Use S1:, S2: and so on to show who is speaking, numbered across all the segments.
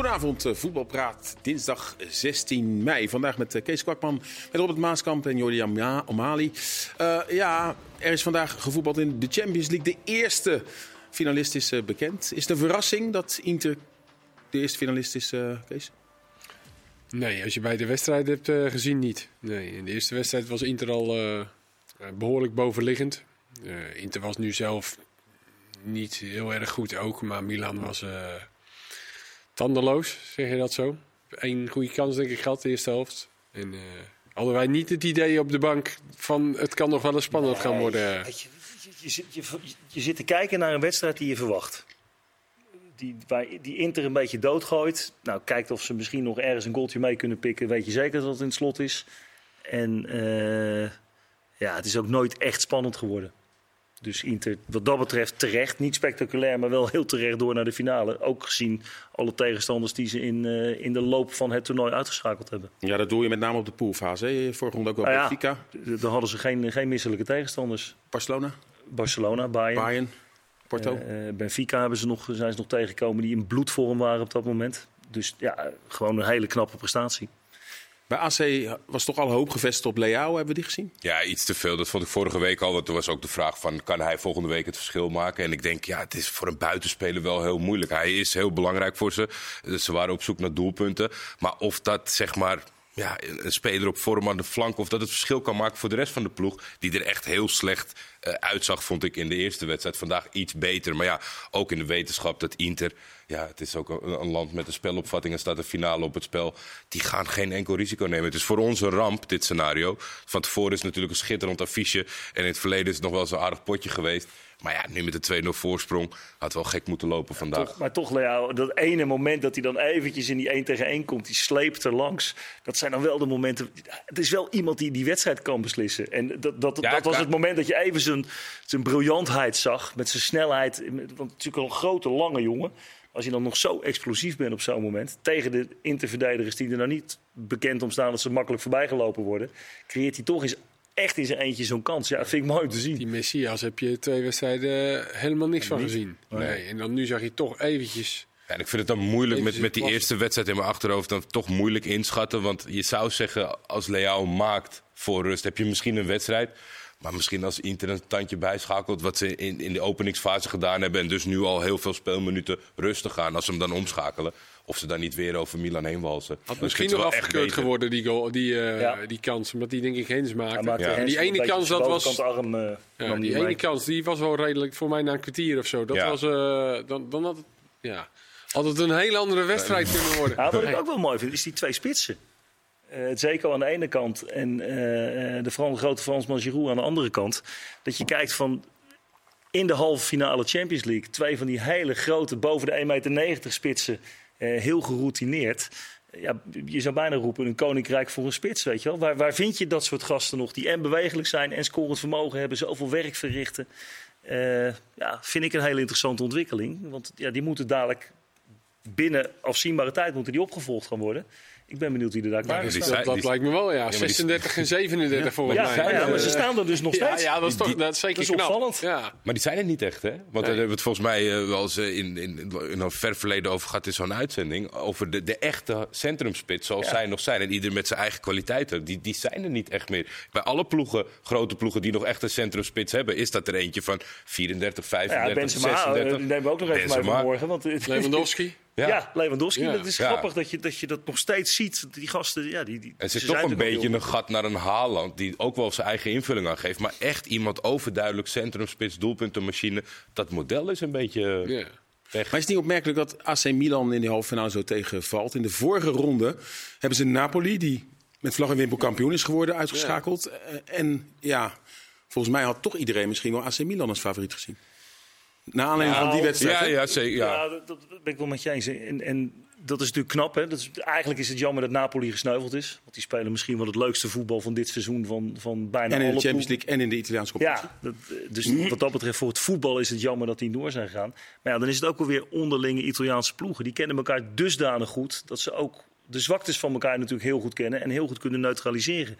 S1: Goedenavond, eh, voetbalpraat. Dinsdag 16 mei. Vandaag met eh, Kees Kwakman, met Robert Maaskamp en Jordi Omali. Eh, ja, er is vandaag gevoetbald in de Champions League. De eerste finalist is bekend. Is het een verrassing dat Inter de eerste finalist is, Kees?
S2: Nee, als je bij de wedstrijd hebt gezien, niet. Nee, in de eerste wedstrijd was Inter al eh, eh, behoorlijk bovenliggend. Inter was nu zelf niet heel erg goed ook, maar Milan was tandeloos, zeg je dat zo? Eén goede kans denk ik gehad de eerste helft. En eh, hadden wij niet het idee op de bank van het kan nog wel eens spannend gaan worden.
S3: Je, je, je, zit- je, je zit te kijken naar een wedstrijd die je verwacht. Die, waar, die Inter een beetje doodgooit. Nou, kijkt of ze misschien nog ergens een goaltje mee kunnen pikken. Weet je zeker dat het in het slot is. En eh, ja, het is ook nooit echt spannend geworden. Dus Inter, wat dat betreft, terecht. Niet spectaculair, maar wel heel terecht door naar de finale. Ook gezien alle tegenstanders die ze in, eh, in de loop van het toernooi uitgeschakeld hebben.
S1: Ja, dat doe je met name op de poolfase. hè? Vorige ronde ook wel
S3: ja.
S1: Benfica,
S3: D- Dan hadden ze geen, geen misselijke tegenstanders.
S1: Barcelona,
S3: Barcelona, Bayern.
S1: Bayern, Porto.
S3: Eh, eh, Benfica hebben ze nog, zijn ze nog tegengekomen die in bloedvorm waren op dat moment. Dus ja, gewoon een hele knappe prestatie.
S1: Bij AC was toch al hoop gevestigd op Leao. Hebben we die gezien?
S4: Ja, iets te veel. Dat vond ik vorige week al. Want toen was ook de vraag van, kan hij volgende week het verschil maken? En ik denk, ja, het is voor een buitenspeler wel heel moeilijk. Hij is heel belangrijk voor ze. Dus ze waren op zoek naar doelpunten. Maar of dat, zeg maar, ja, een speler op vorm aan de flank... of dat het verschil kan maken voor de rest van de ploeg... die er echt heel slecht eh, uitzag, vond ik in de eerste wedstrijd. Vandaag iets beter. Maar ja, ook in de wetenschap dat Inter... Ja, het is ook een, land met een spelopvatting en staat een finale op het spel. Die gaan geen enkel risico nemen. Het is voor ons een ramp, dit scenario. Van tevoren is het natuurlijk een schitterend affiche. En in het verleden is het nog wel eens een aardig potje geweest. Maar ja, nu met de 2-0 voorsprong had wel gek moeten lopen vandaag.
S3: Toch, maar toch, Leo, dat ene moment dat hij dan eventjes in die 1 tegen 1 komt, die sleept er langs. Dat zijn dan wel de momenten. Het is wel iemand die die wedstrijd kan beslissen. En dat, dat,
S4: Ja,
S3: dat was het moment dat je even zijn, zijn briljantheid zag. Met zijn snelheid. Want natuurlijk al een grote, lange jongen. Als je dan nog zo explosief bent op zo'n moment. Tegen de interverdedigers die er nou niet bekend om staan dat ze makkelijk voorbijgelopen worden. Creëert hij toch eens echt in zijn eentje zo'n kans. Ja, dat vind ik mooi om te zien.
S2: Die Messias heb je twee wedstrijden helemaal niks van gezien. Nee. En dan nu zag je toch eventjes...
S4: Ja, en ik vind het dan moeilijk met, met die eerste wedstrijd in mijn achterhoofd. Dan toch moeilijk inschatten. Want je zou zeggen, als Leao maakt voor rust, heb je misschien een wedstrijd. Maar misschien als Inter een tandje bijschakelt, wat ze in, in de openingsfase gedaan hebben. En dus nu al heel veel speelminuten rustig gaan. Als ze hem dan omschakelen. Of ze dan niet weer over Milan heen walsen.
S2: Had
S4: Dan is
S2: misschien
S4: het
S2: nog afgekeurd
S4: beter.
S2: geworden, die, goal, die, eh,
S3: Ja.
S2: die kans. Omdat die denk ik Hens maakte.
S4: Ja.
S2: Die ene kans, dat was-
S3: arm, eh,
S2: Ja, die ene kans die was wel redelijk voor mij na een kwartier of zo. Dat
S4: Ja.
S2: was, eh, dan, dan had het, ja, had het een hele andere wedstrijd kunnen worden.
S3: Ja, wat ik ook wel mooi vind, is die twee spitsen. Eh het Zeko aan de ene kant en eh, eh, de Fran- grote Fransman Giroud aan de andere kant. Dat je kijkt van in de halve finale Champions League. Twee van die hele grote, boven de 1,90 meter spitsen. Eh, heel geroutineerd. Ja, je zou bijna roepen een koninkrijk voor een spits, weet je wel. Waar, waar vind je dat soort gasten nog die en bewegelijk zijn en scorend vermogen hebben, zoveel werk verrichten? Eh, ja, vind ik een hele interessante ontwikkeling. Want ja, die moeten dadelijk binnen afzienbare tijd moeten die opgevolgd gaan worden. Ik ben benieuwd wie er daar klaar is.
S2: Dat,
S4: die-
S2: lijkt me wel, ja.
S4: maar die-
S2: 36 en 37 volgens
S3: Ja,
S2: mij.
S3: ja, ja, maar ze
S2: Eh,
S3: staan er dus nog steeds.
S2: ja, dat is toch
S4: Die-
S2: dat is zeker
S3: dat is
S2: knap.
S3: opvallend.
S2: Ja.
S4: Maar die zijn er niet echt, hè? Want daar hebben we het volgens mij eh, wel eens eh, in, in, in een ver verleden over gehad in zo'n uitzending. Over de, de echte centrumspits, zoals zij nog zijn. En ieder met zijn eigen kwaliteiten. Die, die zijn er niet echt meer. Bij alle ploegen, grote ploegen die nog echt een centrumspits hebben, is dat er eentje van 34, 35,
S3: Ja, Benzema, eh,
S4: 36.
S3: die nemen we ook nog even mee vanmorgen. Want,
S2: Lewandowski.
S3: Ja,
S4: Ja.
S3: Lewandowski.
S2: Ja.
S3: Dat is
S4: Ja.
S3: grappig dat je, dat je dat nog steeds ziet. Die gasten, ja, die, die,
S4: Er
S3: ze
S4: zit toch een beetje een gat naar een Haaland. Die ook wel zijn eigen invulling aan geeft. Maar echt iemand overduidelijk centrumspits, doelpuntenmachine. Dat model is een beetje
S2: Ja.
S4: weg.
S1: Maar is het niet opmerkelijk dat AC Milan in die halve finale zo tegenvalt? In de vorige ronde hebben ze Napoli, die met vlag en wimpel kampioen is geworden, uitgeschakeld. Eh, En ja, volgens mij had toch iedereen misschien wel AC Milan als favoriet gezien. Na aanleiding van die wedstrijd.
S4: Ja, ja, zeker. Ja.
S3: Ja, dat, dat ben ik wel met je eens. En, en dat is natuurlijk knap. Hè? Dat is, eigenlijk is het jammer dat Napoli gesneuveld is. Want die spelen misschien wel het leukste voetbal van dit seizoen van, van bijna
S1: En in
S3: alle
S1: de Champions. League en in de Italiaanse competitie.
S3: Ja, dat, dus wat dat betreft voor het voetbal is het jammer dat die door zijn gegaan. Maar ja, dan is het ook wel weer onderlinge Italiaanse ploegen. Die kennen elkaar dusdanig goed dat ze ook de zwaktes van elkaar natuurlijk heel goed kennen en heel goed kunnen neutraliseren.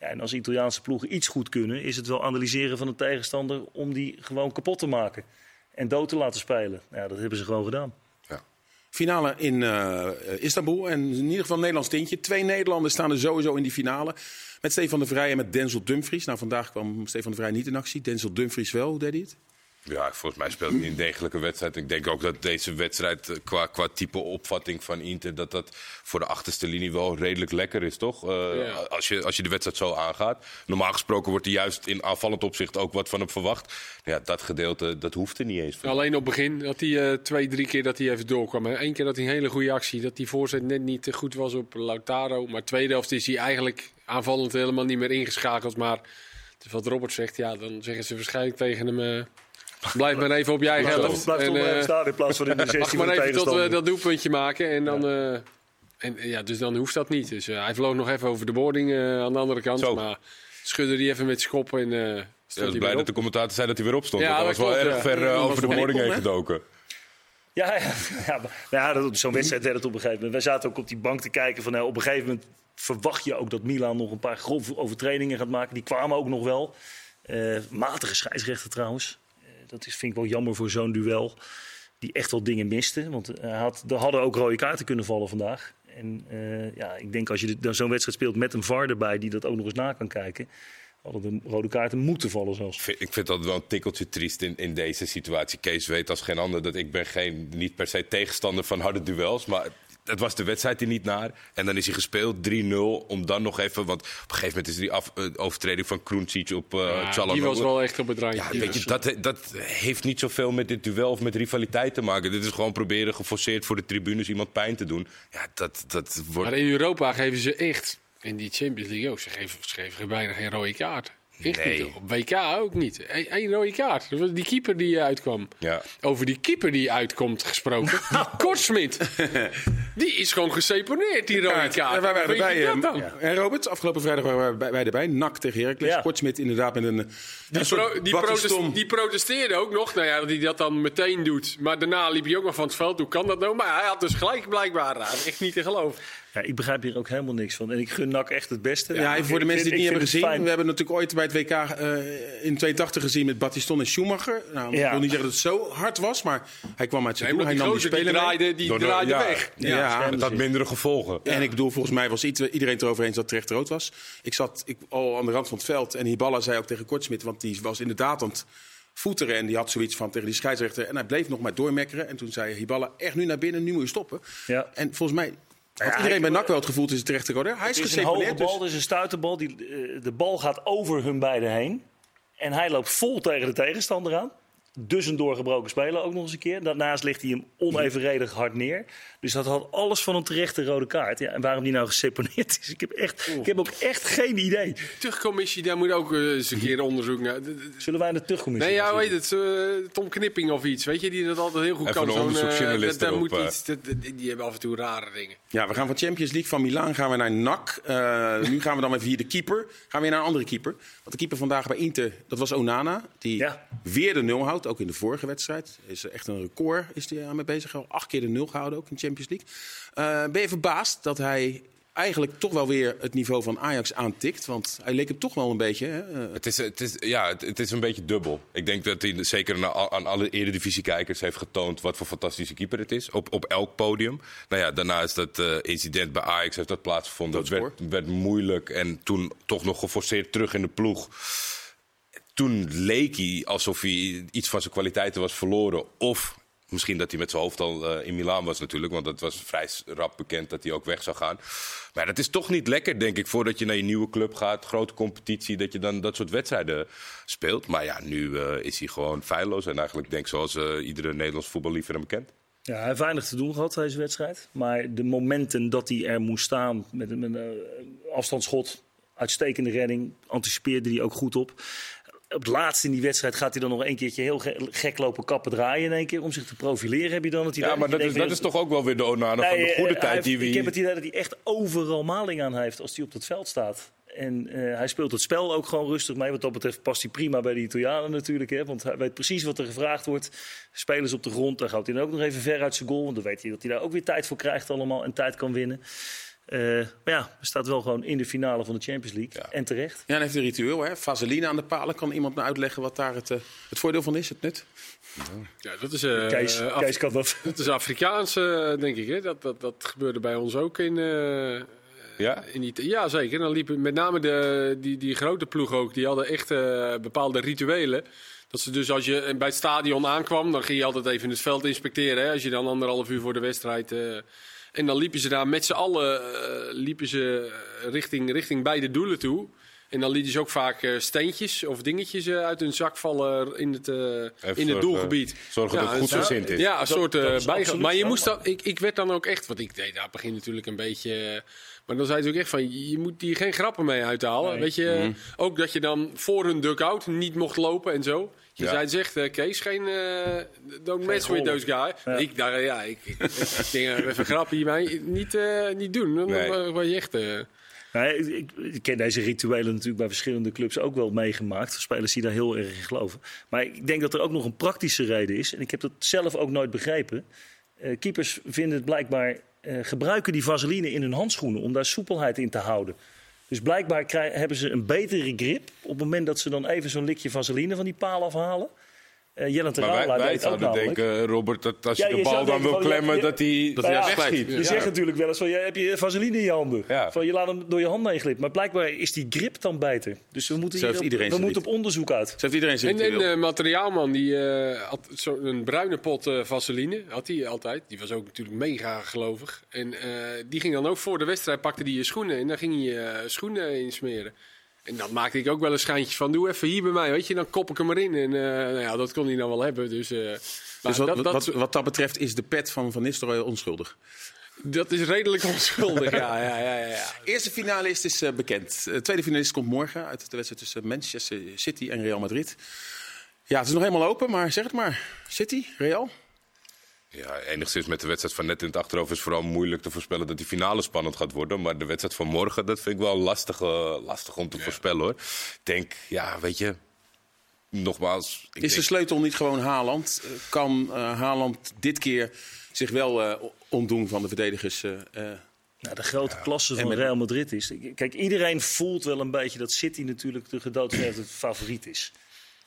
S3: Ja, en als Italiaanse ploegen iets goed kunnen, is het wel analyseren van de tegenstander om die gewoon kapot te maken. En dood te laten spelen. Ja, dat hebben ze gewoon gedaan.
S1: Finale in eh, Istanbul. En in ieder geval een Nederlands tintje. Twee Nederlanders staan er sowieso in die finale. Met Stefan de Vrij en met Denzel Dumfries. Nou, vandaag kwam Stefan de Vrij niet in actie. Denzel Dumfries wel. Deed hij het?
S4: Ja, volgens mij speelt hij een degelijke wedstrijd. Ik denk ook dat deze wedstrijd eh, qua, qua type opvatting van Inter... dat dat voor de achterste linie wel redelijk lekker is, toch? Uh,
S2: Ja.
S4: als, je, als je de wedstrijd zo aangaat. Normaal gesproken wordt er juist in aanvallend opzicht ook wat van hem verwacht. Ja, dat gedeelte, dat hoeft er niet eens.
S2: Alleen op het begin dat hij eh, twee, drie keer dat hij even doorkwam. Eén keer dat hij een hele goede actie, dat die voorzet net niet goed was op Lautaro. Maar tweede helft is hij eigenlijk aanvallend helemaal niet meer ingeschakeld. Maar wat Robert zegt, ja, dan zeggen ze waarschijnlijk tegen hem... eh, blijf maar even op je eigen helft.
S3: Blijf toch
S2: En,
S3: maar even
S2: eh,
S3: staan in plaats van in de 16
S2: Wacht
S3: van
S2: maar even tot we
S3: tegenstander.
S2: dat doelpuntje maken. En dan, eh, en, ja, dus dan hoeft dat niet. Dus eh, hij vloog nog even over de boarding eh, aan de andere kant.
S4: Zo.
S2: Maar schudde die even met schop en eh
S4: Ja,
S2: stond
S4: blij dat
S2: op.
S4: de commentator zei dat hij weer opstond.
S2: Ja, dat
S4: was wel erg
S2: ja.
S4: ver eh, over de boarding heen gedoken.
S3: Ja, ja, ja, maar ja, zo'n wedstrijd werd het op een gegeven moment. Wij zaten ook op die bank te kijken van nou, op een gegeven moment verwacht je ook dat Milan nog een paar grove overtredingen gaat maken. Die kwamen ook nog wel. Eh, matige scheidsrechter trouwens. Dat is, vind ik wel jammer voor zo'n duel. Die echt wel dingen miste. Want eh, hij had, er hadden ook rode kaarten kunnen vallen vandaag. En eh, ja, ik denk als je dan zo'n wedstrijd speelt met een VAR erbij die dat ook nog eens na kan kijken. Hadden de rode kaarten moeten vallen zelfs.
S4: Ik vind- Ik vind dat wel een tikkeltje triest in, in deze situatie. Kees weet als geen ander dat ik ben geen, niet per se tegenstander van harde duels. Maar het was de wedstrijd er niet naar. En dan is hij gespeeld 3-0. Om dan nog even... Want op een gegeven moment is er die af, eh, overtreding van Kroensic op eh
S2: Ja, die was wel echt op het randje.
S4: Ja,
S2: Die
S4: weet je, dat, dat heeft niet zoveel met dit duel of met rivaliteit te maken. Dit is gewoon proberen geforceerd voor de tribunes iemand pijn te doen. Ja, dat, dat wordt...
S2: Maar in Europa geven ze echt, in die Champions League ook, ze geven, ze geven bijna geen rode kaart. Echt
S4: Nee.
S2: niet. Op WK ook niet. Eén rode kaart. Die keeper die eh, uitkwam.
S4: Ja.
S2: Over die keeper die uitkomt gesproken. Die Kortsmit. Die is gewoon geseponeerd, die rode kaart.
S1: Ja, wij waren erbij.
S2: dat
S1: eh? En Robert, afgelopen vrijdag waren wij bij- wij erbij. NAC tegen Heracles.
S3: Ja.
S1: Kortsmit inderdaad met een, een
S2: Die, pro- die,
S1: Battiston.
S2: protest- die protesteerde ook nog. Nou ja, dat hij dat dan meteen doet. Maar daarna liep hij ook nog van het veld. Hoe kan dat nou? Maar hij had dus gelijk blijkbaar. aan. Echt niet te geloven.
S3: Ja, ik begrijp hier ook helemaal niks van. En ik gun NAC echt het beste.
S1: Ja, en voor de mensen die het niet hebben gezien.
S3: fijn.
S1: We hebben natuurlijk ooit bij het WK eh, in 82 gezien met Battiston en Schumacher. Nou,
S3: Ja.
S1: Ik wil niet zeggen dat het zo hard was, maar hij kwam uit zijn
S2: Nee,
S1: doel. Hij
S2: die
S1: nam die
S2: die
S1: speler mee.
S2: draaide, die
S4: Door
S2: draaide
S4: ja.
S2: weg.
S1: Ja,
S3: Ja,
S4: Het had mindere gevolgen.
S1: En ik bedoel, volgens mij was ieder- iedereen het erover eens dat terecht rood was. Ik zat ik, al aan de rand van het veld en Hiballa zei ook tegen Kortsmit, want die was inderdaad aan het voeteren. En die had zoiets van tegen die scheidsrechter. En hij bleef nog maar doormekkeren. En toen zei Hiballa, echt nu naar binnen, nu moet je stoppen.
S3: Ja.
S1: En volgens mij had
S3: Ja,
S1: iedereen bij NAC wel het gevoel, het is terecht te. Hij is
S3: Het is een hoge bal,
S1: Dus,
S3: is een stuiterbal. Die, eh, de bal gaat over hun beiden heen. En hij loopt vol tegen de tegenstander aan. Dus een doorgebroken speler ook nog eens een keer. Daarnaast ligt hij hem onevenredig hard neer. Dus dat had alles van een terechte rode kaart. Ja, en waarom die nou geseponeerd is, ik heb, echt, ik heb ook echt geen idee.
S2: Tuchtcommissie, daar moet ook eh, eens een keer onderzoek naar.
S3: Zullen wij in de terugcommissie
S2: Nee, ja, weet het, eh, Tom Knipping of iets. Weet je, die dat altijd heel goed
S4: Even
S2: kan.
S4: een
S2: Zo'n, eh,
S4: onderzoeksjournalist
S2: dat- moet iets, dat- die hebben af en toe rare dingen.
S1: ja, we gaan van Champions League van Milaan gaan we naar NAC. Eh, nu gaan we dan even via de keeper. Gaan we weer naar een andere keeper. Want de keeper vandaag bij Inter, dat was Onana. Die
S3: Ja.
S1: weer de nul houdt, ook in de vorige wedstrijd. Is echt een record is hij aan mee bezig. Al acht keer de nul gehouden ook in de Champions League. Eh, ben je verbaasd dat hij eigenlijk toch wel weer het niveau van Ajax aantikt? Want hij leek het toch wel een beetje. Hè? eh,
S4: Het is, het, is, ja, het, het is een beetje dubbel. Ik denk dat hij zeker aan, aan alle eredivisie-kijkers heeft getoond wat voor fantastische keeper het is. Op, op elk podium. Nou ja, daarna is dat eh, incident bij Ajax heeft dat plaatsgevonden. Werd, werd moeilijk en toen toch nog geforceerd terug in de ploeg. Toen leek hij alsof hij iets van zijn kwaliteiten was verloren. Of misschien dat hij met zijn hoofd al eh, in Milaan was natuurlijk. Want dat was vrij rap bekend dat hij ook weg zou gaan. Maar dat is toch niet lekker, denk ik, voordat je naar je nieuwe club gaat. Grote competitie, dat je dan dat soort wedstrijden speelt. Maar ja, nu eh, is hij gewoon feilloos. En eigenlijk denk ik zoals eh, iedere Nederlands voetballiefhebber hem kent.
S3: Ja, hij heeft weinig te doen gehad deze wedstrijd. Maar de momenten dat hij er moest staan met een, met een afstandsschot, uitstekende redding, anticipeerde hij ook goed op. Op het laatste in die wedstrijd gaat hij dan nog een keertje heel ge- gek lopen kappen draaien in één keer. Om zich te profileren heb je dan het idee.
S4: Ja, maar dat is, dat is toch ook wel weer de Onana van de goede
S3: eh, hij
S4: tijd die we
S3: Ik heb het idee dat hij echt overal maling aan heeft als hij op het veld staat. En eh, hij speelt het spel ook gewoon rustig mee. Wat dat betreft past hij prima bij de Italianen natuurlijk. Hè? Want hij weet precies wat er gevraagd wordt. Spelers op de grond, daar gaat hij dan ook nog even ver uit zijn goal. Want dan weet hij dat hij daar ook weer tijd voor krijgt allemaal en tijd kan winnen. Eh, maar ja, we staat wel gewoon in de finale van de Champions League.
S4: Ja.
S3: En terecht.
S1: Ja, dan heeft een ritueel, hè? Vaseline aan de palen. Kan iemand me uitleggen wat daar het, eh, het voordeel van is, het nut?
S2: Ja, dat is, eh,
S3: Kees,
S2: Af-
S3: Kees kan dat.
S2: dat is Afrikaans, eh, denk ik. Hè? Dat, dat, dat gebeurde bij ons ook in, eh
S4: Ja?
S2: in Italië. Ja, zeker. Dan liepen met name de, die, die grote ploeg ook. Die hadden echt eh, bepaalde rituelen. Dat ze dus als je bij het stadion aankwam, dan ging je altijd even het veld inspecteren. Hè? Als je dan anderhalf uur voor de wedstrijd. En dan liepen ze daar met z'n allen eh, liepen ze richting, richting beide doelen toe. En dan lieten ze ook vaak eh, steentjes of dingetjes eh, uit hun zak vallen in het, in het
S4: zorgen-
S2: doelgebied.
S4: zorgen dat het goed gezind is.
S2: Ja, een soort eh,
S3: dat is
S2: bijga-
S3: absoluut
S2: Maar je moest dan, ik, ik werd dan ook echt, want ik deed daar begin natuurlijk een beetje. maar dan zei ze ook echt van, je moet hier geen grappen mee uithalen.
S3: Nee.
S2: Weet je, ook dat je dan voor hun dugout niet mocht lopen en zo. Je
S4: Ja.
S2: zei zegt, eh, Kees, geen, eh don't mess with those guy.
S3: Ja.
S2: Ik dacht, ja, ik, ik, ik denk, eh, even grappen hiermee, niet, niet doen. Dan
S4: Nee.
S2: word je echt... eh,
S3: Nou, ik, ik, ken deze rituelen natuurlijk bij verschillende clubs ook wel meegemaakt. Spelers die daar heel erg in geloven. Maar ik denk dat er ook nog een praktische reden is. En ik heb dat zelf ook nooit begrepen. Eh, keepers vinden het blijkbaar. eh, gebruiken die vaseline in hun handschoenen om daar soepelheid in te houden. Dus blijkbaar krij- hebben ze een betere grip op het moment dat ze dan even zo'n likje vaseline van die paal afhalen. Eh Jelle
S4: Maar wij, wij
S3: deed ook
S4: zouden
S3: namelijk.
S4: denken, Robert, dat als je
S3: Ja,
S4: de
S3: je
S4: bal dan wil klemmen, dat hij
S1: dat hij
S3: ja,
S1: wegschiet.
S3: Je
S2: Ja.
S3: zegt natuurlijk wel eens van, ja, heb je vaseline in je handen?
S4: Ja.
S3: Van, je laat hem door je handen heen glippen. Maar blijkbaar is die grip dan beter. Dus we moeten, hier
S1: heeft
S3: op,
S1: iedereen
S3: we moeten op onderzoek uit.
S1: Zo heeft iedereen zijn
S2: En, en de materiaalman, die eh, had zo een bruine pot eh, vaseline, had hij altijd. Die was ook natuurlijk mega gelovig. En eh, die ging dan ook voor de wedstrijd, pakte hij je schoenen en dan ging hij je eh, schoenen insmeren. En dat maakte ik ook wel een schijntje van, doe even hier bij mij, weet je, dan kop ik hem erin. En eh, nou ja, dat kon hij dan wel hebben. Dus, eh,
S1: dus wat,
S2: dat,
S1: wat,
S2: dat,
S1: wat, wat dat betreft is de pet van Van Nistelrooy onschuldig.
S2: dat is redelijk onschuldig, ja, ja, ja, ja.
S1: Eerste finalist is eh, bekend. De tweede finalist komt morgen uit de wedstrijd tussen Manchester City en Real Madrid. Ja, het is nog helemaal open, maar zeg het maar. City, Real?
S4: Ja, enigszins met de wedstrijd van net in het achterhoofd is vooral moeilijk te voorspellen dat die finale spannend gaat worden. Maar de wedstrijd van morgen, dat vind ik wel lastig, eh, lastig om te voorspellen hoor. Ik denk, ja, weet je, nogmaals. Ik
S1: Is de sleutel niet gewoon Haaland? Eh, Kan eh, Haaland dit keer zich wel eh, ontdoen van de verdedigers? eh, eh,
S3: Nou, de grote klasse van
S1: met-
S3: Real Madrid is... Kijk, iedereen voelt wel een beetje dat City natuurlijk de gedoodverfde favoriet is.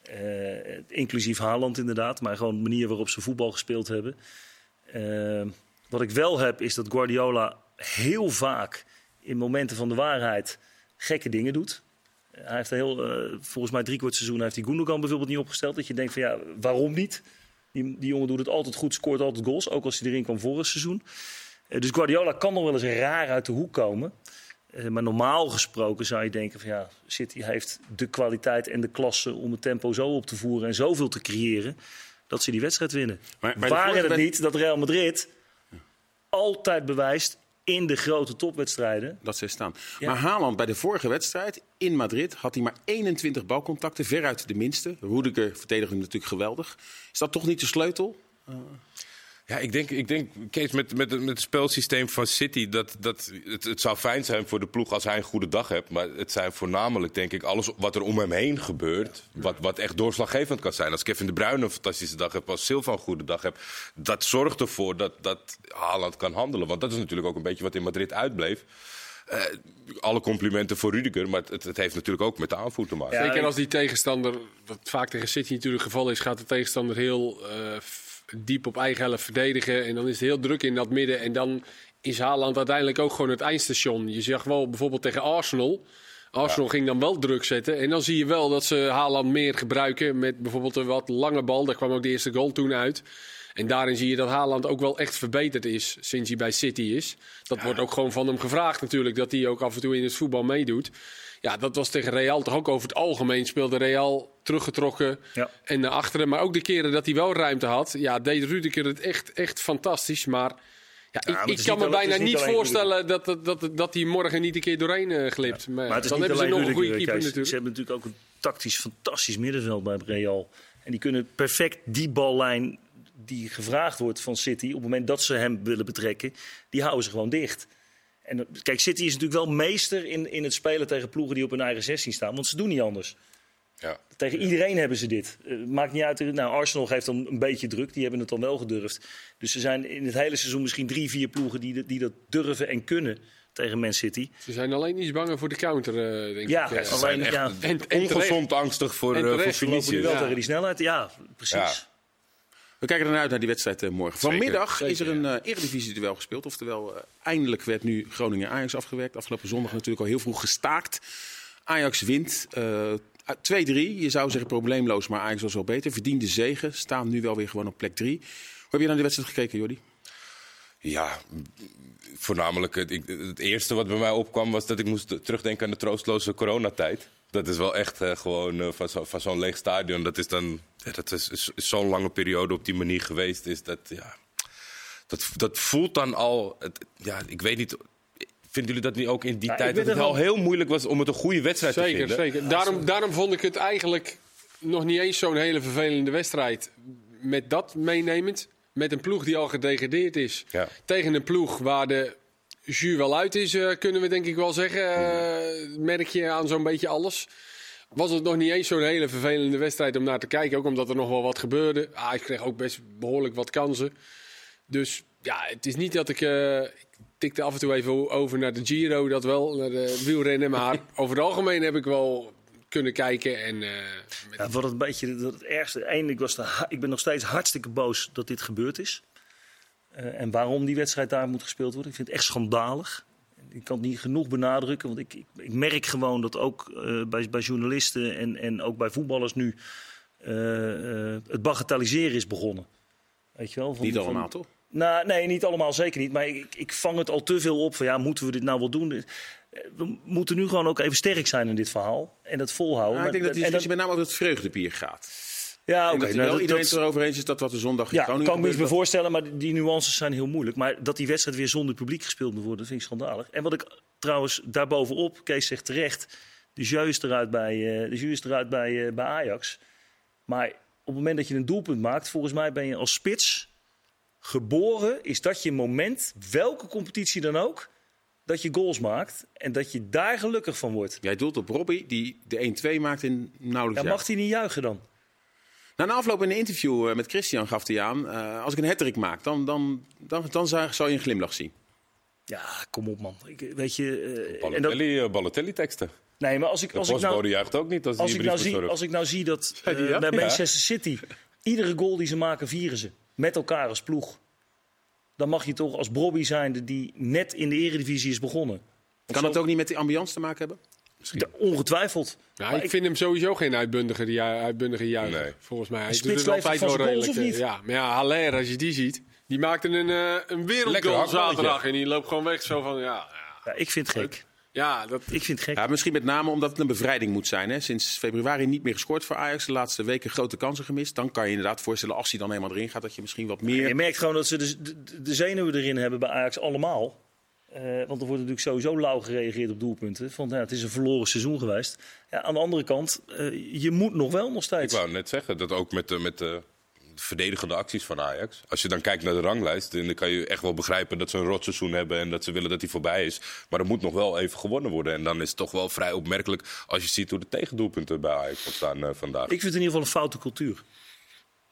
S3: Eh, inclusief Haaland inderdaad, maar gewoon de manier waarop ze voetbal gespeeld hebben. Eh, wat ik wel heb, is dat Guardiola heel vaak in momenten van de waarheid gekke dingen doet. Hij heeft heel, eh, volgens mij drie kwart seizoen heeft hij Gundogan bijvoorbeeld niet opgesteld. Dat je denkt van ja, waarom niet? Die, jongen doet het altijd goed, scoort altijd goals. Ook als hij erin kwam vorig seizoen. Dus Guardiola kan nog wel eens raar uit de hoek komen. Eh, maar normaal gesproken zou je denken van ja, City heeft de kwaliteit en de klasse om het tempo zo op te voeren en zoveel te creëren dat ze die wedstrijd winnen.
S1: Maar-
S3: Waren het niet dat Real Madrid altijd bewijst in de grote topwedstrijden.
S1: dat ze staan.
S3: Ja.
S1: Maar Haaland bij de vorige wedstrijd in Madrid had hij maar 21 balcontacten, veruit de minste. Rudiger verdedigde hem natuurlijk geweldig. Is dat toch niet de sleutel?
S4: Ja, ik denk, ik denk Kees, met, met, met het spelsysteem van City, dat, dat het, het zou fijn zijn voor de ploeg als hij een goede dag hebt. Maar het zijn voornamelijk, denk ik, alles wat er om hem heen gebeurt, wat, wat echt doorslaggevend kan zijn. Als Kevin De Bruyne een fantastische dag heeft, als Silva een goede dag heeft, dat zorgt ervoor dat, dat Haaland kan handelen. Want dat is natuurlijk ook een beetje wat in Madrid uitbleef. Eh, alle complimenten voor Rudiger, maar het, het heeft natuurlijk ook met de aanvoer te maken.
S3: Ja,
S2: Zeker als die tegenstander, wat vaak tegen City natuurlijk het geval is, gaat de tegenstander heel eh, diep op eigen helft verdedigen. En dan is het heel druk in dat midden. En dan is Haaland uiteindelijk ook gewoon het eindstation. Je zag wel bijvoorbeeld tegen Arsenal. Arsenal ging dan wel druk zetten. En dan zie je wel dat ze Haaland meer gebruiken met bijvoorbeeld een wat lange bal. Daar kwam ook de eerste goal toen uit. En daarin zie je dat Haaland ook wel echt verbeterd is sinds hij bij City is. Dat wordt ook gewoon van hem gevraagd natuurlijk, dat hij ook af en toe in het voetbal meedoet. Ja, dat was tegen Real toch ook over het algemeen. Speelde Real teruggetrokken
S3: Ja.
S2: en naar achteren. Maar ook de keren dat hij wel ruimte had, ja, deed Rudiger het echt, echt fantastisch. Maar ja, ik, ik kan me bijna
S3: niet
S2: voorstellen dat, dat, dat, dat hij morgen niet een keer doorheen eh, glipt. Maar,
S3: Maar
S2: dan hebben ze nog een goede keeper.
S3: Ze hebben natuurlijk ook een tactisch fantastisch middenveld bij Real. En die kunnen perfect die ballijn die gevraagd wordt van City... op het moment dat ze hem willen betrekken, die houden ze gewoon dicht. En kijk, City is natuurlijk wel meester in, in het spelen tegen ploegen die op hun eigen 16 staan. Want ze doen niet anders.
S4: Ja.
S3: Tegen iedereen hebben ze dit. Eh, maakt niet uit. Nou, Arsenal geeft dan een beetje druk. Die hebben het dan wel gedurfd. Dus er zijn in het hele seizoen misschien drie, vier ploegen die, dat- die dat durven en kunnen. tegen Man City.
S2: Ze zijn alleen iets banger voor de counter, eh, denk
S3: Ja,
S2: ik. eh.
S3: alleen-
S4: zijn echt
S3: ja.
S2: En- en
S4: ongezond angstig voor,
S2: En
S4: eh, voor
S3: We lopen nu wel
S2: Ja.
S3: tegen die snelheid. Ja, precies.
S1: We kijken ernaar uit naar die wedstrijd eh, morgen.
S4: Zeker,
S1: Vanmiddag is er een eh eredivisie-duel gespeeld. Oftewel, eh, eindelijk werd nu Groningen-Ajax afgewerkt. Afgelopen zondag natuurlijk al heel vroeg gestaakt. Ajax wint eh, 2-3. Je zou zeggen probleemloos, maar Ajax was wel beter. Verdiende zegen. Staan nu wel weer gewoon op plek 3. Hoe heb je naar die wedstrijd gekeken, Jordi?
S4: Ja, voornamelijk het, het eerste wat bij mij opkwam was dat ik moest terugdenken aan de troostloze coronatijd. Dat is wel echt gewoon eh, van, zo, van zo'n leeg stadion. Dat is dan ja, dat is, is- is zo'n lange periode op die manier geweest. Is dat, ja, dat, dat voelt dan al. Het, ja, ik weet niet. Vinden jullie dat niet ook in die
S3: Ja,
S4: tijd? Dat het al
S3: wel-
S4: heel moeilijk was om het een goede wedstrijd te
S2: Zeker,
S4: vinden?
S2: zeker. Daarom, daarom vond ik het eigenlijk nog niet eens zo'n hele vervelende wedstrijd. Met dat meenemend. Met een ploeg die al gedegradeerd is.
S4: Ja.
S2: Tegen een ploeg waar de jus wel uit is, eh, kunnen we denk ik wel zeggen. Eh, merk je aan zo'n beetje alles. Was het nog niet eens zo'n hele vervelende wedstrijd om naar te kijken. Ook omdat er nog wel wat gebeurde. Ah, ik kreeg ook best behoorlijk wat kansen. Dus ja, het is niet dat ik... eh, ik tikte af en toe even over naar de Giro, dat wel. Naar de wielrennen. Maar over het algemeen heb ik wel kunnen kijken. En, eh, met-
S3: Ja, wat het een beetje het ergste. Ik, was de, ik ben nog steeds hartstikke boos dat dit gebeurd is. Eh, en waarom die wedstrijd daar moet gespeeld worden. Ik vind het echt schandalig. Ik kan het niet genoeg benadrukken. Want ik, ik, ik merk gewoon dat ook eh, bij, bij journalisten en, en ook bij voetballers nu eh, het bagatelliseren is begonnen. Weet je wel? Van-
S1: Niet
S3: van-
S1: allemaal, toch?
S3: Nou, nee, niet allemaal, zeker niet. Maar ik, ik vang het al te veel op van ja, moeten we dit nou wel doen? We moeten nu gewoon ook even sterk zijn in dit verhaal. En dat volhouden.
S1: Ja, ik denk dat die discussie met name over het vreugdebier gaat.
S3: Ja,
S1: dat
S3: nou,
S1: wel iedereen
S3: dat-
S1: het erover eens is dat wat de zondag in
S3: ja,
S1: Groningen
S3: kan ik me iets
S1: gebeurde,
S3: bij voorstellen, maar die nuances zijn heel moeilijk. Maar dat die wedstrijd weer zonder publiek gespeeld moet worden, dat vind ik schandalig. En wat ik trouwens daarbovenop, Kees zegt terecht, de jeu is eruit bij, eh, de jeu is eruit bij, eh, bij Ajax. Maar op het moment dat je een doelpunt maakt, volgens mij ben je als spits geboren, is dat je moment, welke competitie dan ook, dat je goals maakt en dat je daar gelukkig van wordt.
S1: Jij doelt op Robbie, die de 1-2 maakt in nauwelijks
S3: Ja, mag hij niet juichen dan?
S1: Na een afloop in een interview eh, met Christian gaf hij aan... eh, als ik een hattrick maak, dan, dan, dan, dan zou zou je een glimlach zien.
S3: Ja, kom op man. Ik, weet je, eh, en dat-
S4: Balotelli, Balotelli-teksten.
S3: nee, maar als ik,
S4: De
S3: als ik nou...
S4: juicht ook niet als,
S3: Als
S4: die
S3: ik, nou zie, als ik nou zie dat bij
S4: Ja.
S3: Manchester City iedere goal die ze maken vieren ze. Met elkaar als ploeg. Dan mag je toch als Bobby zijnde die net in de eredivisie is begonnen.
S1: Kan
S3: zo-
S1: dat ook niet met die ambiance te maken hebben?
S3: Ongetwijfeld.
S2: Ja,
S3: Maar
S2: ik
S3: ik-
S2: vind hem sowieso geen uitbundige, ju- uitbundige juicher,
S4: Nee.
S2: volgens mij. Hij doet het altijd wel redelijk. eh,
S3: niet?
S2: Ja, maar ja, Haller, als je die ziet, die maakte een, eh een
S4: Lekker
S2: wereldgoal zaterdag. En die loopt gewoon weg zo van, ja, ja,
S3: Ja, ik vind het gek.
S2: ja dat,
S3: Ik vind het gek.
S1: Ja, misschien met name omdat het een bevrijding moet zijn. Hè? Sinds februari niet meer gescoord voor Ajax. De laatste weken grote kansen gemist. Dan kan je inderdaad voorstellen, als hij dan helemaal erin gaat... dat je misschien wat meer...
S3: Je merkt gewoon dat ze de, de, de zenuwen erin hebben bij Ajax allemaal. Eh, want er wordt natuurlijk sowieso lauw gereageerd op doelpunten. Van, ja, het is een verloren seizoen geweest. Ja, aan de andere kant, eh, je moet nog wel nog
S4: Ik
S3: steeds.
S4: wou net zeggen, dat ook met de, met de verdedigende acties van Ajax. Als je dan kijkt naar de ranglijst, dan kan je echt wel begrijpen dat ze een rotseizoen hebben en dat ze willen dat hij voorbij is. Maar er moet nog wel even gewonnen worden. En dan is het toch wel vrij opmerkelijk als je ziet hoe de tegendoelpunten bij Ajax ontstaan eh, vandaag.
S3: Ik vind het in ieder geval een foute cultuur.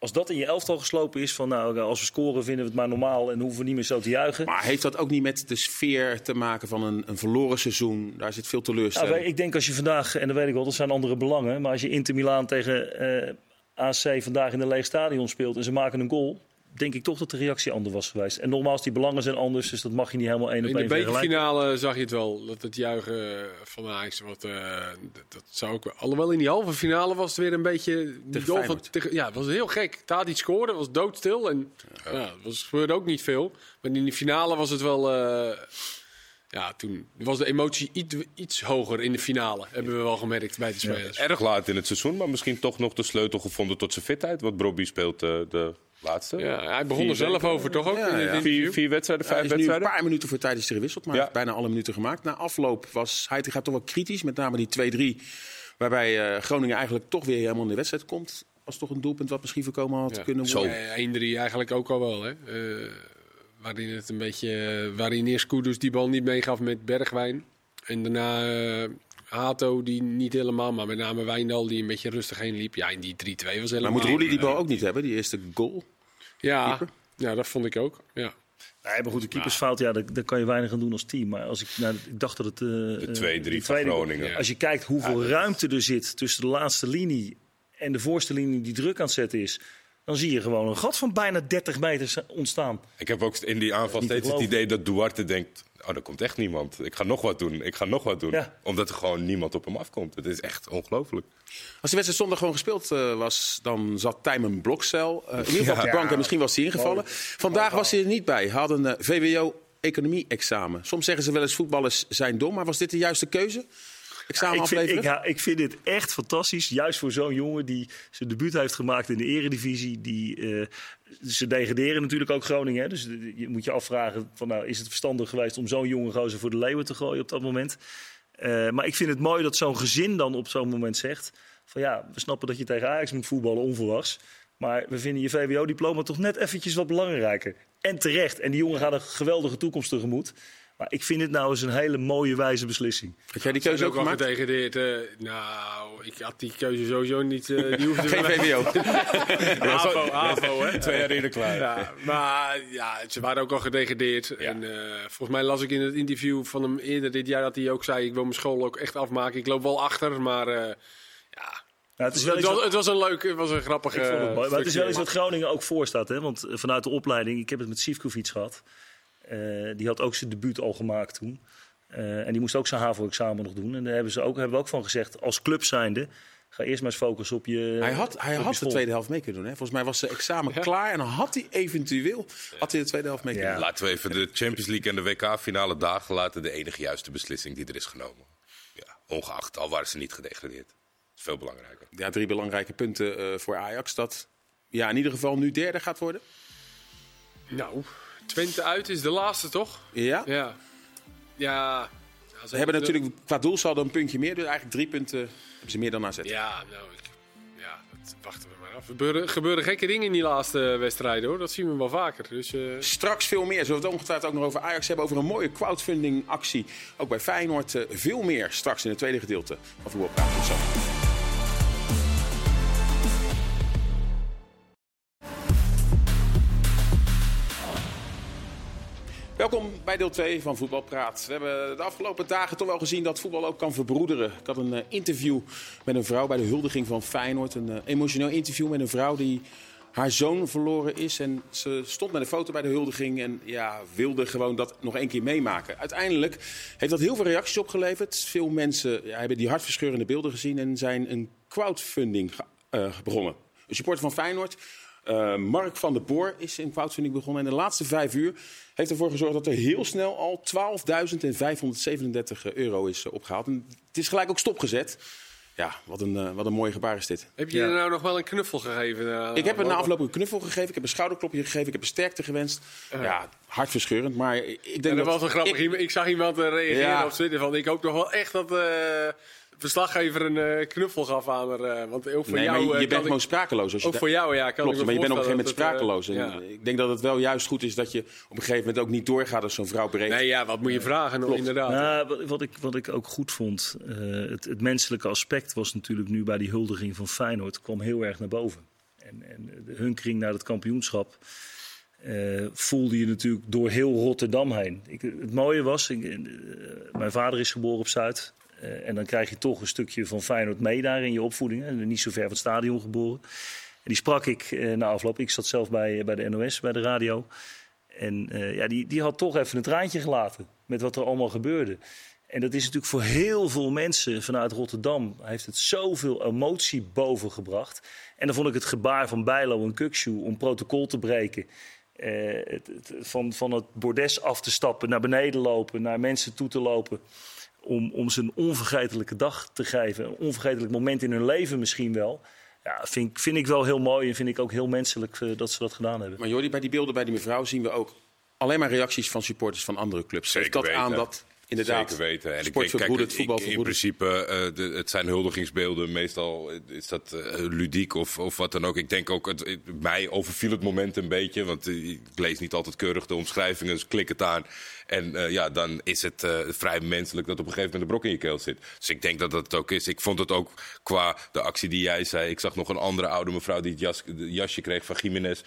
S3: Als dat in je elftal geslopen is, van nou, als we scoren vinden we het maar normaal en hoeven we niet meer zo te juichen.
S1: Maar heeft dat ook niet met de sfeer te maken van een, een verloren seizoen? Daar zit veel
S3: Nou,
S1: teleurstelling.
S3: wij- ik denk als je vandaag, en dat weet ik wel, dat zijn andere belangen. Maar als je Inter Milaan tegen eh, AC vandaag in een leeg stadion speelt en ze maken een goal. Denk ik toch dat de reactie anders was geweest. En nogmaals, die belangen zijn anders, dus dat mag je niet helemaal één op
S2: in de
S3: één
S2: bekerfinale zag je het wel, dat het juichen van Ajax wat, eh, dat, dat zou ook wel- Alhoewel in die halve finale was het weer een beetje... Die
S1: Tegen
S2: goal van,
S1: Feyenoord.
S2: tegen- ja, het was heel gek. Tadic scoorde, was doodstil en ja. het was, gebeurde ook niet veel. Maar in die finale was het wel... eh, ja, toen was de emotie iets, iets hoger in de finale, hebben we wel gemerkt bij de spelers.
S4: Erg laat in het seizoen, maar misschien toch nog de sleutel gevonden tot zijn fitheid. Want Brobby speelt eh, de laatste.
S2: Ja, hij begon er zelf over, toch ook?
S1: Ja,
S2: in?
S4: Vier, vier wedstrijden,
S1: Hij
S4: vijf
S1: nu een
S4: wedstrijden.
S1: paar minuten voor tijd is hij gewisseld, maar hij bijna alle minuten gemaakt. Na afloop was Heitinga toch wel kritisch, met name die 2-3. Waarbij eh, Groningen eigenlijk toch weer helemaal in de wedstrijd komt. Was toch een doelpunt wat misschien voorkomen had
S2: Ja.
S1: kunnen
S4: Zo.
S1: worden.
S2: Eh, 1-3 eigenlijk ook al wel, hè? Eh, waarin het een beetje, waarin eerst Kudus die bal niet meegaf met Bergwijn. En daarna Hato die niet helemaal, maar met name Wijndal die een beetje rustig heen liep. Ja, en die 3-2 was helemaal...
S1: Maar moet Roelie die bal ook niet hebben, die eerste goal?
S2: Ja,
S1: keeper?
S2: ja, dat vond ik ook. Ja.
S3: Nee, maar goed, de keepersfout, ja, daar, daar kan je weinig aan doen als team. Maar als ik, nou, ik dacht dat het... eh,
S4: De
S3: eh,
S4: 2-3
S3: die
S4: van Groningen.
S3: Als je kijkt hoeveel ruimte er zit tussen de laatste linie en de voorste linie die druk aan het zetten is... dan zie je gewoon een gat van bijna 30 meter ontstaan.
S4: Ik heb ook in die aanval steeds het idee dat Duarte denkt... oh, er komt echt niemand. Ik ga nog wat doen. Ik ga nog wat doen.
S3: Ja.
S4: Omdat er gewoon niemand op hem afkomt. Het is echt ongelooflijk.
S1: Als de wedstrijd zondag gewoon gespeeld eh, was, dan zat Tijmen Blokcel. eh, in ieder geval
S4: Ja.
S1: op de bank en misschien was hij ingevallen. Vandaag was hij er niet bij. Hij had een eh, VWO-economie-examen. Soms zeggen ze wel eens voetballers zijn dom, maar was dit de juiste keuze? Examen
S3: Ik vind, ik, ja, ik vind dit echt fantastisch. Juist voor zo'n jongen die zijn debuut heeft gemaakt in de eredivisie. Die, eh, ze degraderen natuurlijk ook Groningen. Hè? Dus je moet je afvragen, van, nou, is het verstandig geweest om zo'n jonge gozer voor de leeuwen te gooien op dat moment? Eh, maar ik vind het mooi dat zo'n gezin dan op zo'n moment zegt... van ja, we snappen dat je tegen Ajax moet voetballen onverwachts... maar we vinden je VWO-diploma toch net eventjes wat belangrijker. En terecht. En die jongen gaat een geweldige toekomst tegemoet. Maar ik vind het nou eens een hele mooie, wijze beslissing.
S1: Had jij die keuze ook
S2: ook al
S1: gemaakt?
S2: gedegradeerd. eh, nou, ik had die keuze sowieso niet. eh, die hoefde
S1: Geen VWO.
S2: AVO, AVO, hè?
S4: Twee jaar eerder klaar.
S2: Ja, maar ja, ze waren ook al gedegradeerd. En eh, volgens mij las ik in het interview van hem eerder dit jaar dat hij ook zei: Ik wil mijn school ook echt afmaken. Ik loop wel achter, maar eh, ja.
S3: Nou, het is wel
S2: Het
S3: iets
S2: was,
S3: wat-
S2: het was een leuk, het was een grappige.
S3: Ik vond het mooi. Maar het is wel iets wat Groningen ook voorstaat. Hè? Want vanuit de opleiding, ik heb het met Sivkovic gehad. Eh, die had ook zijn debuut al gemaakt toen. Eh, en die moest ook zijn HAVO-examen nog doen. En daar hebben ze ook, hebben we ook van gezegd, als club zijnde... ga eerst maar eens focussen op je
S1: Hij had, hij had de tweede helft mee kunnen doen. Hè? Volgens mij was zijn examen klaar en dan had hij eventueel had hij de tweede helft mee kunnen
S3: Ja.
S1: doen.
S4: Laten we even de Champions League en de WK-finale dagen laten. De enige juiste beslissing die er is genomen. Ja, ongeacht, al waren ze niet gedegradeerd. Dat is veel belangrijker.
S1: Ja, drie belangrijke punten eh, voor Ajax. Dat ja, in ieder geval nu derde gaat worden.
S2: Nou, Twente uit is de laatste toch?
S1: Ja.
S2: Ja. Ja.
S1: We hebben natuurlijk qua doelsaldo een puntje meer. Dus eigenlijk drie punten hebben ze meer dan AZ.
S2: Ja, nou, ik, ja, dat wachten we maar af. Er gebeuren, gebeuren gekke dingen in die laatste wedstrijden hoor. Dat zien we wel vaker. Dus, eh,
S1: Straks veel meer. Zullen we het ongetwijfeld ook nog over Ajax hebben. Over een mooie crowdfunding actie. Ook bij Feyenoord. eh, veel meer straks in het tweede gedeelte van Voetbal Praat. Tot zo. Welkom bij deel 2 van Voetbalpraat. We hebben de afgelopen dagen toch wel gezien dat voetbal ook kan verbroederen. Ik had een eh, interview met een vrouw bij de huldiging van Feyenoord. Een eh, emotioneel interview met een vrouw die haar zoon verloren is. En ze stond met een foto bij de huldiging en ja, wilde gewoon dat nog één keer meemaken. Uiteindelijk heeft dat heel veel reacties opgeleverd. Veel mensen hebben die hartverscheurende beelden gezien en zijn een crowdfunding eh, begonnen. Een supporter van Feyenoord eh, Mark van der Boor is in crowdfunding begonnen. En de laatste vijf uur heeft ervoor gezorgd dat er heel snel al 12.537 euro is eh, opgehaald. En het is gelijk ook stopgezet. Ja, wat een, eh, wat een mooi gebaar is dit.
S2: heb je
S3: Ja.
S2: er nou nog wel een knuffel gegeven?
S1: Ik heb er na afloop een knuffel gegeven. Ik heb een schouderklopje gegeven. Ik heb een sterkte gewenst. Ja, hartverscheurend. Maar ik denk
S2: En dat
S1: dat
S2: was wel grappig.
S1: ik-
S2: Ik, zag iemand reageren
S1: Ja.
S2: op Twitter van ik hoop nog wel echt dat verslaggever een eh, knuffel gaf aan haar. eh, want ook voor
S1: Nee,
S2: jou.
S1: je,
S2: eh,
S1: bent
S2: ik-
S1: gewoon sprakeloos. Als je
S2: ook
S1: da-
S2: voor jou, ja. Kan
S1: Klopt,
S2: ik me
S1: maar je bent op een gegeven moment sprakeloos.
S2: het,
S1: En
S2: ja.
S1: Ik denk dat het wel juist goed is dat je op een gegeven moment ook niet doorgaat als zo'n vrouw breekt.
S2: Nee, ja, wat moet je vragen? nog, Inderdaad.
S3: Nou, wat, ik, wat ik ook goed vond, eh, het, het menselijke aspect was natuurlijk nu bij die huldiging van Feyenoord, kwam heel erg naar boven. En, en de hunkering naar het kampioenschap eh, voelde je natuurlijk door heel Rotterdam heen. Ik, het mooie was, ik, mijn vader is geboren op Zuid. Eh, en dan krijg je toch een stukje van Feyenoord mee daar in je opvoeding. Hè, niet zo ver van het stadion geboren. En die sprak ik eh, na afloop. Ik zat zelf bij, bij de NOS, bij de radio. En eh, ja, die, die had toch even een traantje gelaten met wat er allemaal gebeurde. En dat is natuurlijk voor heel veel mensen vanuit Rotterdam... heeft het zoveel emotie bovengebracht. En dan vond ik het gebaar van Bijlo en Kukshoe om protocol te breken... eh, het- van, van het bordes af te stappen, naar beneden lopen, naar mensen toe te lopen... Om, om ze een onvergetelijke dag te geven. Een onvergetelijk moment in hun leven misschien wel. Ja, vind, ik- vind ik wel heel mooi en vind ik ook heel menselijk eh, dat ze dat gedaan hebben.
S1: Maar Jordi, bij die beelden bij die mevrouw zien we ook alleen maar reacties van supporters van andere clubs.
S4: Zeker
S1: Geeft dat
S4: weten.
S1: aan dat inderdaad
S4: Zeker weten. En ik denk, kijk, ik-
S1: voetbal
S4: in principe, eh, de, het zijn huldigingsbeelden. Meestal is dat eh, ludiek of, of wat dan ook. Ik denk ook, het, het- mij overviel het moment een beetje. Want eh, ik lees niet altijd keurig de omschrijvingen, dus klik het aan. En ja, dan is het vrij menselijk dat op een gegeven moment een brok in je keel zit. Dus ik denk dat dat het ook is. Ik vond het ook qua de actie die jij zei. Ik zag nog een andere oude mevrouw die het jas, de jasje kreeg van Jiménez.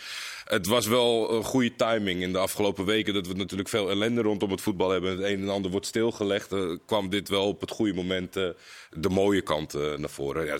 S4: Het was wel een goede timing in de afgelopen weken. Dat we natuurlijk veel ellende rondom het voetbal hebben. Het een en ander wordt stilgelegd. Uh, kwam dit wel op het goede moment de mooie kant naar voren. Ja,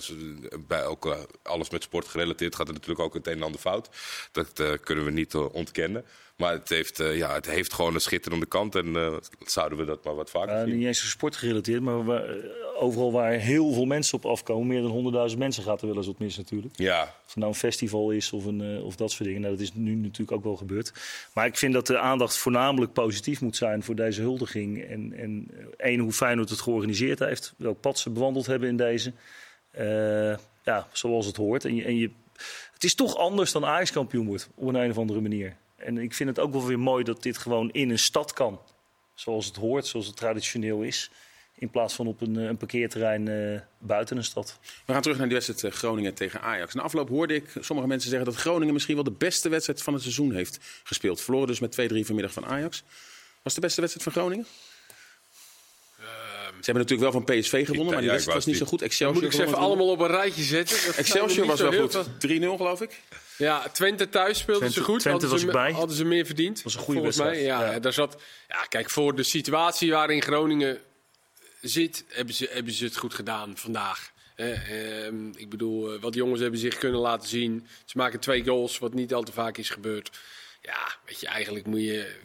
S4: bij ook, alles met sport gerelateerd gaat er natuurlijk ook het een en ander fout. Dat kunnen we niet ontkennen. Maar het heeft, ja, het heeft gewoon een schitterende kant. En zouden we dat maar wat vaker zien.
S3: Niet eens sportgerelateerd, maar waar, overal waar heel veel mensen op afkomen. Meer dan 100.000 mensen gaat er wel eens wat mis natuurlijk.
S4: Ja.
S3: Of het nou een festival is of, een, of dat soort dingen. Nou, dat is nu natuurlijk ook wel gebeurd. Maar ik vind dat de aandacht voornamelijk positief moet zijn voor deze huldiging. En, en één, hoe Feyenoord het georganiseerd heeft. Welk pad ze bewandeld hebben in deze. ja, zoals het hoort. En je, en je, het is toch anders dan Ajax kampioen wordt. Op een, een of andere manier. En ik vind het ook wel weer mooi dat dit gewoon in een stad kan. Zoals het hoort, zoals het traditioneel is. In plaats van op een, een parkeerterrein uh, buiten een stad.
S1: We gaan terug naar die wedstrijd Groningen tegen Ajax. Na afloop hoorde ik sommige mensen zeggen dat Groningen misschien wel de beste wedstrijd van het seizoen heeft gespeeld. Verloren dus met 2-3 vanmiddag van Ajax. Was de beste wedstrijd van Groningen? Ze hebben natuurlijk wel van PSV gewonnen, maar die wedstrijd was niet zo goed.
S2: Excelsior moet ik ze even allemaal op een rijtje zetten.
S1: Excelsior was wel goed. 3-0 geloof ik.
S2: Ja, Twente thuis speelde
S3: Twente,
S2: ze goed.
S3: Twente
S2: hadden,
S3: was
S2: ze,
S3: bij.
S2: hadden ze meer verdiend.
S3: Dat was een goede
S2: volgens mij.
S3: wedstrijd.
S2: Ja,
S3: Ja.
S2: Daar zat, ja, kijk, voor de situatie waarin Groningen zit, hebben ze, hebben ze het goed gedaan vandaag. Eh, eh, ik bedoel, eh, wat jongens hebben zich kunnen laten zien. Ze maken twee goals, wat niet al te vaak is gebeurd. Ja, weet je, eigenlijk moet je...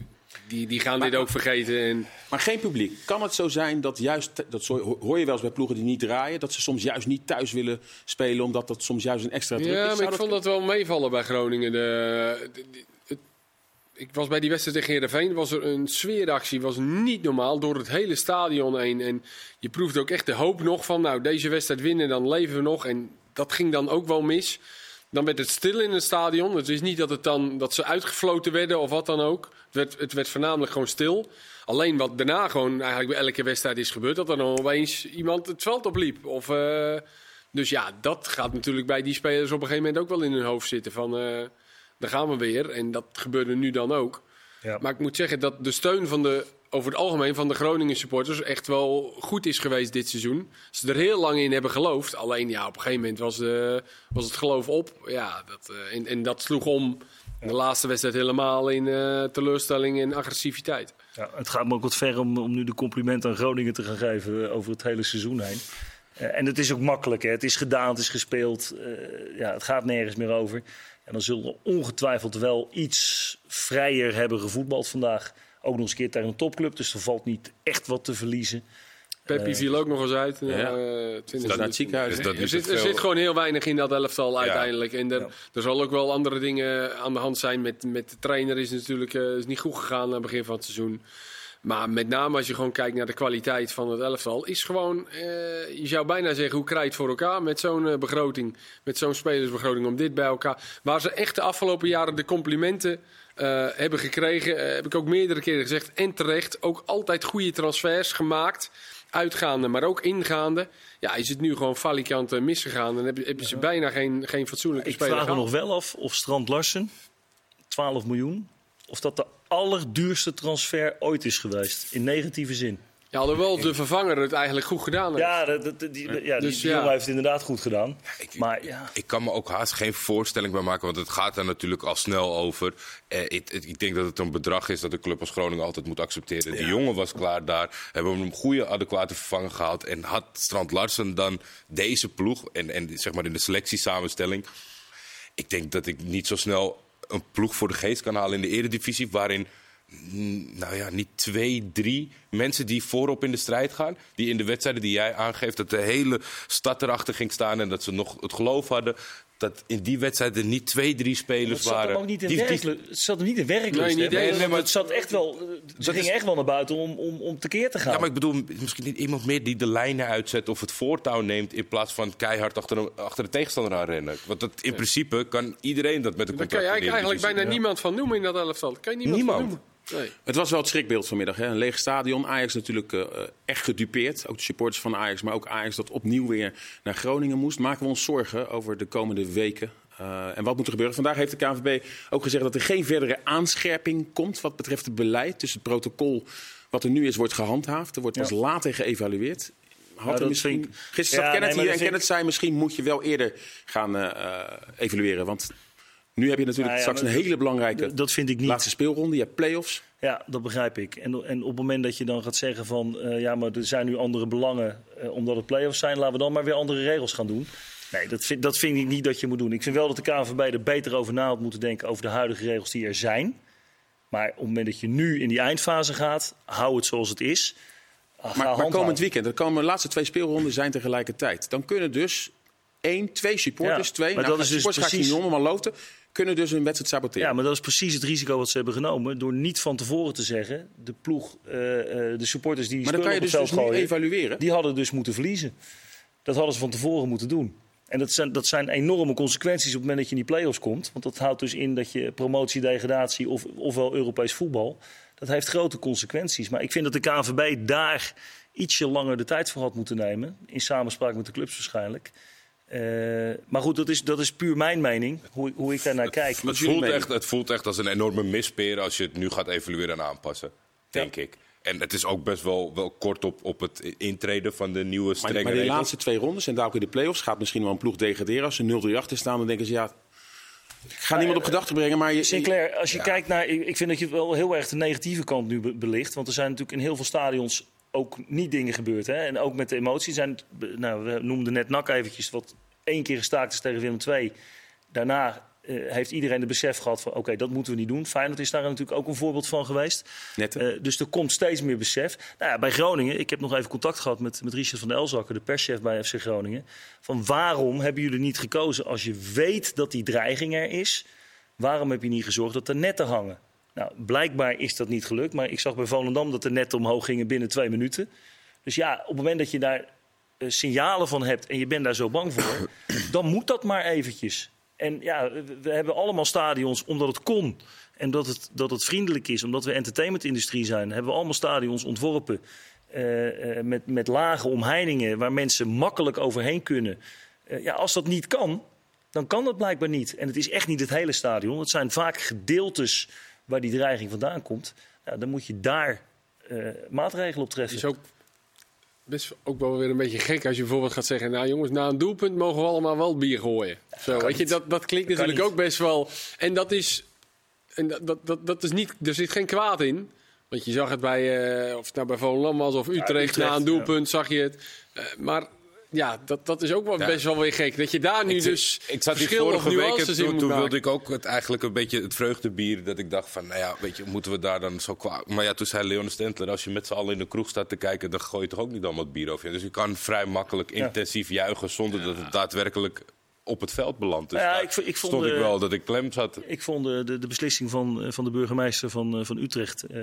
S2: Die, die gaan
S1: Maar-
S2: dit ook vergeten. En,
S1: Maar geen publiek. Kan het zo zijn dat juist, dat hoor je wel eens bij ploegen die niet draaien, dat ze soms juist niet thuis willen spelen, omdat dat soms juist een extra druk is?
S2: Ja, maar ik vond dat wel meevallen bij Groningen. De, de- de- het- ik was bij die wedstrijd tegen Heerenveen. was er een sfeeractie. was niet normaal. Door het hele stadion heen. En je proefde ook echt de hoop nog van... nou, deze wedstrijd winnen, dan leven we nog. En dat ging dan ook wel mis. Dan werd het stil in het stadion. Het is niet dat, het dan, dat ze uitgefloten werden of wat dan ook. Het werd, het werd voornamelijk gewoon stil. Alleen wat daarna gewoon eigenlijk bij elke wedstrijd is gebeurd... dat er dan opeens iemand het veld opliep. Of... eh, dus ja, dat gaat natuurlijk bij die spelers op een gegeven moment ook wel in hun hoofd zitten. Van, eh daar gaan we weer. En dat gebeurde nu dan ook.
S3: Ja.
S2: Maar ik moet zeggen dat de steun van de, over het algemeen van de Groningen supporters echt wel goed is geweest dit seizoen. Ze er heel lang in hebben geloofd. Alleen ja, op een gegeven moment was, de, was het geloof op. Ja, dat, eh, en, en dat sloeg om. De laatste wedstrijd helemaal in eh, teleurstelling en agressiviteit.
S3: Ja, het gaat me ook wat ver om, nu de complimenten aan Groningen te gaan geven eh, over het hele seizoen heen. En het is ook makkelijk, hè? het is gedaan, het is gespeeld. ja, het gaat nergens meer over. En dan zullen we ongetwijfeld wel iets vrijer hebben gevoetbald vandaag. Ook nog eens een keer tegen een topclub, dus er valt niet echt wat te verliezen.
S2: Peppi
S3: Eh,
S2: viel ook nog eens uit.
S1: ja.
S2: eh, 20
S1: Is dat naar het ziekenhuis?
S4: Dus dat
S2: er, zit, er zit gewoon heel weinig in dat elftal uiteindelijk. En er,
S3: Ja.
S2: er zal ook wel andere dingen aan de hand zijn. Met, met de trainer is het natuurlijk eh, is niet goed gegaan aan het begin van het seizoen. Maar met name als je gewoon kijkt naar de kwaliteit van het elftal, is gewoon, eh, je zou bijna zeggen, hoe krijg je het voor elkaar met zo'n eh, begroting, met zo'n spelersbegroting, om dit bij elkaar. Waar ze echt de afgelopen jaren de complimenten eh, hebben gekregen, eh, heb ik ook meerdere keren gezegd, en terecht, ook altijd goede transfers gemaakt. Uitgaande, maar ook ingaande. Ja, is het nu gewoon falikant eh, misgegaan. En hebben, hebben ze bijna geen, geen fatsoenlijke
S3: Ik
S2: speler
S3: vraag me nog wel af of Strand Larsen, 12 miljoen, of dat de allerduurste transfer ooit is geweest. In negatieve zin.
S2: Ja, alhoewel de vervanger het eigenlijk goed gedaan heeft.
S3: Ja, dat, dat- die, ja,
S2: Dus
S3: die
S2: ja.
S3: jongen heeft het inderdaad goed gedaan.
S4: Ik,
S3: Maar ja,
S4: ik kan me ook haast geen voorstelling bij maken, want het gaat er natuurlijk al snel over. Eh, ik, denk dat het een bedrag is dat de club als Groningen altijd moet accepteren. Die jongen was klaar daar, hebben we een goede, adequate vervanger gehaald. En had Strand Larsen dan deze ploeg, en, en zeg maar in de selectiesamenstelling. Ik denk dat ik niet zo snel een ploeg voor de geest kan halen in de eredivisie, waarin nou ja, niet twee, drie mensen die voorop in de strijd gaan. Die in de wedstrijden die jij aangeeft, dat de hele stad erachter ging staan en dat ze nog het geloof hadden. Dat in die wedstrijden niet twee, drie spelers
S3: het
S4: waren.
S3: hem ook niet in
S4: die-.
S3: Het zat hem niet in werklust.
S2: Nee,
S4: Nee, maar-
S3: het zat echt wel. Ze
S4: Dat
S3: gingen
S4: is-
S3: echt wel naar buiten om, om, om tekeer te gaan.
S4: Ja, maar ik bedoel, misschien niet iemand meer die de lijnen uitzet of het voortouw neemt. in plaats van keihard achter de, achter de tegenstander aan rennen. Want dat, in principe kan iedereen dat met een
S2: Daar
S4: contract
S2: kan je eigenlijk, bijna niemand van noemen in dat elftal. Daar kan je niemand,
S4: Niemand.
S2: van noemen. Nee.
S1: Het was wel het schrikbeeld vanmiddag. Hè? Een leeg stadion. Ajax natuurlijk eh, echt gedupeerd. Ook de supporters van Ajax, maar ook Ajax dat opnieuw weer naar Groningen moest. Maken we ons zorgen over de komende weken Eh, en wat moet er gebeuren? Vandaag heeft de KNVB ook gezegd dat er geen verdere aanscherping komt wat betreft het beleid. Dus het protocol wat er nu is, wordt gehandhaafd. Er wordt pas
S3: Ja.
S1: later geëvalueerd. Had
S3: Nou,
S1: er misschien... Gisteren
S3: Ja,
S1: zat Kenneth
S3: nee,
S1: hier en Kenneth zei misschien moet je wel eerder gaan eh, evalueren. Want nu heb je natuurlijk
S3: Nou ja,
S1: straks een hele belangrijke
S3: Dat vind ik niet.
S1: laatste speelronde. Je hebt play-offs.
S3: Ja, dat begrijp ik. En, en op het moment dat je dan gaat zeggen van... eh, ja, maar er zijn nu andere belangen eh, omdat het play-offs zijn... laten we dan maar weer andere regels gaan doen. Nee, dat vind, dat vind ik niet dat je moet doen. Ik vind wel dat de KNVB er beter over na had moeten denken... over de huidige regels die er zijn. Maar op het moment dat je nu in die eindfase gaat... hou het zoals het is. Ga
S1: Maar, maar komend weekend, de komen de laatste twee speelronden zijn tegelijkertijd. Dan kunnen dus één, twee supporters,
S3: Ja,
S1: twee,
S3: maar
S1: nou,
S3: dat is dus precies-
S1: niet noemen, maar loten, kunnen dus een wedstrijd saboteren.
S3: Ja, maar dat is precies het risico wat ze hebben genomen. Door niet van tevoren te zeggen... de ploeg, eh, eh, de supporters die
S1: maar dan kan je dus, dus nu evalueren.
S3: Die hadden dus moeten verliezen. Dat hadden ze van tevoren moeten doen. En dat zijn, dat zijn enorme consequenties op het moment dat je in die play-offs komt. Want dat houdt dus in dat je promotie, degradatie of, ofwel Europees voetbal... dat heeft grote consequenties. Maar ik vind dat de KNVB daar ietsje langer de tijd voor had moeten nemen. In samenspraak met de clubs waarschijnlijk. Eh, maar goed, dat is, dat is puur mijn mening, hoe, ik- hoe ik daarnaar kijk.
S4: Het voelt, echt, het voelt echt als een enorme mispeer als je het nu gaat evalueren en aanpassen. Denk ik. En het is ook best wel, wel kort op, op het intreden van de nieuwe
S1: Maar,
S4: strenge
S1: maar die
S4: regels.
S1: laatste twee rondes en daar ook in de play-offs gaat misschien wel een ploeg degraderen. Als ze 0-3 achter staan, dan denken ze ja. Ik ga niemand op gedachten brengen, maar je,
S3: Sinclair, als je kijkt naar. Ik, vind dat je wel heel erg de negatieve kant nu be- belicht. Want er zijn natuurlijk in heel veel stadions ook niet dingen gebeurd. Hè? En ook met de emotie zijn. Nou, we noemden net NAC eventjes, wat één keer gestaakt is tegen Willem II. Daarna eh, heeft iedereen de besef gehad van oké, dat moeten we niet doen. Feyenoord is daar natuurlijk ook een voorbeeld van geweest. Eh, dus er komt steeds meer besef. Nou ja, bij Groningen, ik heb nog even contact gehad met, met Richard van der Elzakker, de perschef bij FC Groningen. Van waarom hebben jullie niet gekozen als je weet dat die dreiging er is? Waarom heb je niet gezorgd dat er netten hangen? Nou, blijkbaar is dat niet gelukt. Maar ik zag bij Volendam dat de netten omhoog gingen binnen twee minuten. Dus ja, op het moment dat je daar signalen van hebt en je bent daar zo bang voor, dan moet dat maar eventjes. En ja, we, hebben allemaal stadions omdat het kon. En dat het, dat het vriendelijk is, omdat we entertainmentindustrie zijn, hebben we allemaal stadions ontworpen. eh, eh, met, met lage omheiningen waar mensen makkelijk overheen kunnen. Eh, ja, als dat niet kan, dan kan dat blijkbaar niet. En het is echt niet het hele stadion. Het zijn vaak gedeeltes waar die dreiging vandaan komt. Ja, dan moet je daar eh, maatregelen op treffen.
S2: Het is ook best ook wel weer een beetje gek als je bijvoorbeeld gaat zeggen... nou jongens, na een doelpunt mogen we allemaal wel bier gooien. Zo, weet je, dat, dat klinkt natuurlijk ook best wel... En dat is... En dat, dat, dat, dat is niet, er zit geen kwaad in. Want je zag het bij, eh, of het nou bij Volendam was of Utrecht,
S3: Utrecht,
S2: na een
S3: ja.
S2: doelpunt zag je het. Eh, maar ja, dat, dat is ook wel
S4: Ja.
S2: best wel weer gek. Dat je daar nu
S4: Ik,
S2: dus
S4: ik zat hier vorige week,
S2: in
S4: toen, toen wilde ik ook het, eigenlijk een beetje het vreugdebier. Dat ik dacht van, nou ja, weet je, moeten we daar dan zo kwaad... Maar ja, toen zei Leon Stentler, als je met z'n allen in de kroeg staat te kijken... dan gooi je toch ook niet allemaal het bier over je. Dus je kan vrij makkelijk intensief juichen zonder dat het daadwerkelijk op het veld belandt. Dus
S3: Ja, ik ik vond
S4: stond ik wel dat ik klem zat.
S3: Ik vond de, de, de beslissing van, eh, van de burgemeester van, eh, van Utrecht eh,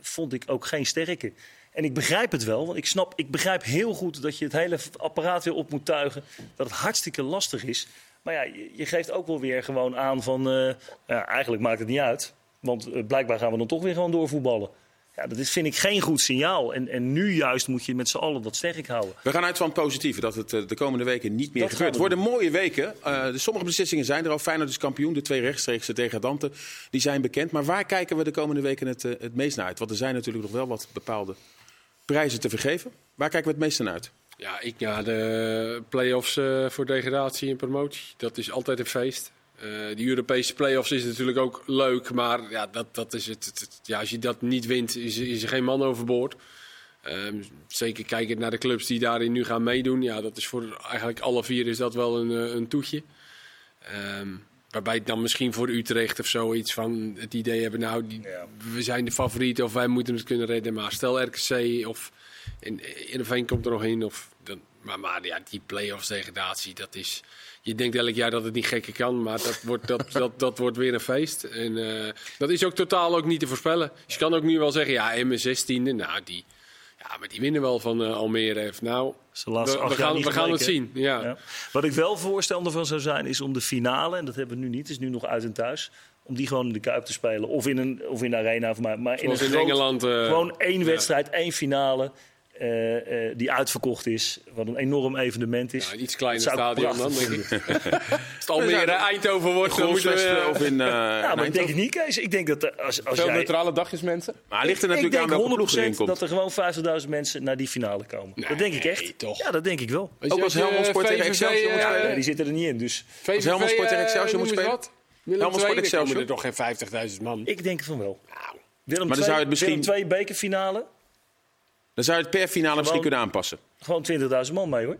S3: vond ik ook geen sterke. En ik begrijp het wel, want ik, snap, ik begrijp heel goed dat je het hele apparaat weer op moet tuigen. Dat het hartstikke lastig is. Maar ja, je, je geeft ook wel weer gewoon aan van, eh, ja, eigenlijk maakt het niet uit. Want eh, blijkbaar gaan we dan toch weer gewoon doorvoetballen. Ja, dat is, vind ik geen goed signaal. En, en nu juist moet je met z'n allen dat sterk houden.
S1: We gaan uit van het positieve, dat het eh, de komende weken niet meer
S3: Dat
S1: gebeurt. Het worden mooie weken. De sommige beslissingen zijn er al. Feyenoord is kampioen. De twee rechtstreekse degradanten die zijn bekend. Maar waar kijken we de komende weken het, het meest naar uit? Want er zijn natuurlijk nog wel wat bepaalde prijzen te vergeven. Waar kijken we het meest naar uit?
S2: Ja, ik, ja de play-offs eh, voor degradatie en promotie, dat is altijd een feest. Eh die Europese play-offs is natuurlijk ook leuk, maar ja, dat, dat is het, ja, als je dat niet wint, is, is er geen man overboord. Ehm, zeker kijkend naar de clubs die daarin nu gaan meedoen. Ja, dat is voor eigenlijk alle vier is dat wel een, eh, een toetje. Ehm, waarbij ik dan misschien voor Utrecht of zoiets van het idee hebben, nou, die,
S3: Ja.
S2: we zijn de favoriet of wij moeten het kunnen redden. Maar stel RKC of in, Veen komt er nog in. Of, dan, maar, maar ja, die play-offs degradatie, dat is... Je denkt elk jaar dat het niet gekker kan, maar dat wordt, dat, dat, dat wordt weer een feest. En eh, dat is ook totaal ook niet te voorspellen. Dus je kan ook nu wel zeggen, ja, M16e, nou, die, ja, maar die winnen wel van eh, Almere. Nou, we, we gaan, we gaan het zien. Ja.
S3: Ja. Wat ik wel voorstander van zou zijn, is om de finale, en dat hebben we nu niet, het is nu nog uit en thuis, om die gewoon in de Kuip te spelen. Of in een, of in de arena, of maar, maar in een
S2: Zoals in
S3: groot-
S2: Engeland. eh,
S3: Gewoon één
S2: ja.
S3: wedstrijd, één finale. Eh, eh, die uitverkocht is. Wat een enorm evenement is.
S2: Ja, een iets kleiner stadion dan, denk ik. Als het Almere Eindhoven wordt, dan moeten we...
S1: of in... eh,
S3: Ja, maar ik denk het niet, Kees. Ik denk dat als, als
S4: Veel
S3: jij...
S4: neutrale dagjes, mensen.
S1: Maar ligt er natuurlijk
S3: ik
S1: aan
S3: denk
S1: welke ploeg erin
S3: 100%
S1: komt.
S3: dat er gewoon 50.000 mensen naar die finale komen. dat denk ik echt.
S2: toch?
S3: Ja, dat denk ik wel.
S2: Weet je
S1: Ook als Helmond Sport tegen Excelsior moet
S2: eh,
S1: spelen?
S3: Die zitten er niet in. Dus
S2: VVV,
S1: Helmond Sport tegen
S2: eh,
S1: Excelsior moet spelen? Helmond Sport Excelsior?
S2: er toch geen 50.000 man.
S3: ik denk van wel. Willem
S1: Maar dan zou het misschien-
S3: Willem 2 bekerfinale.
S1: Dan zou je het per finale misschien kunnen aanpassen.
S3: Gewoon 20.000 man mee hoor.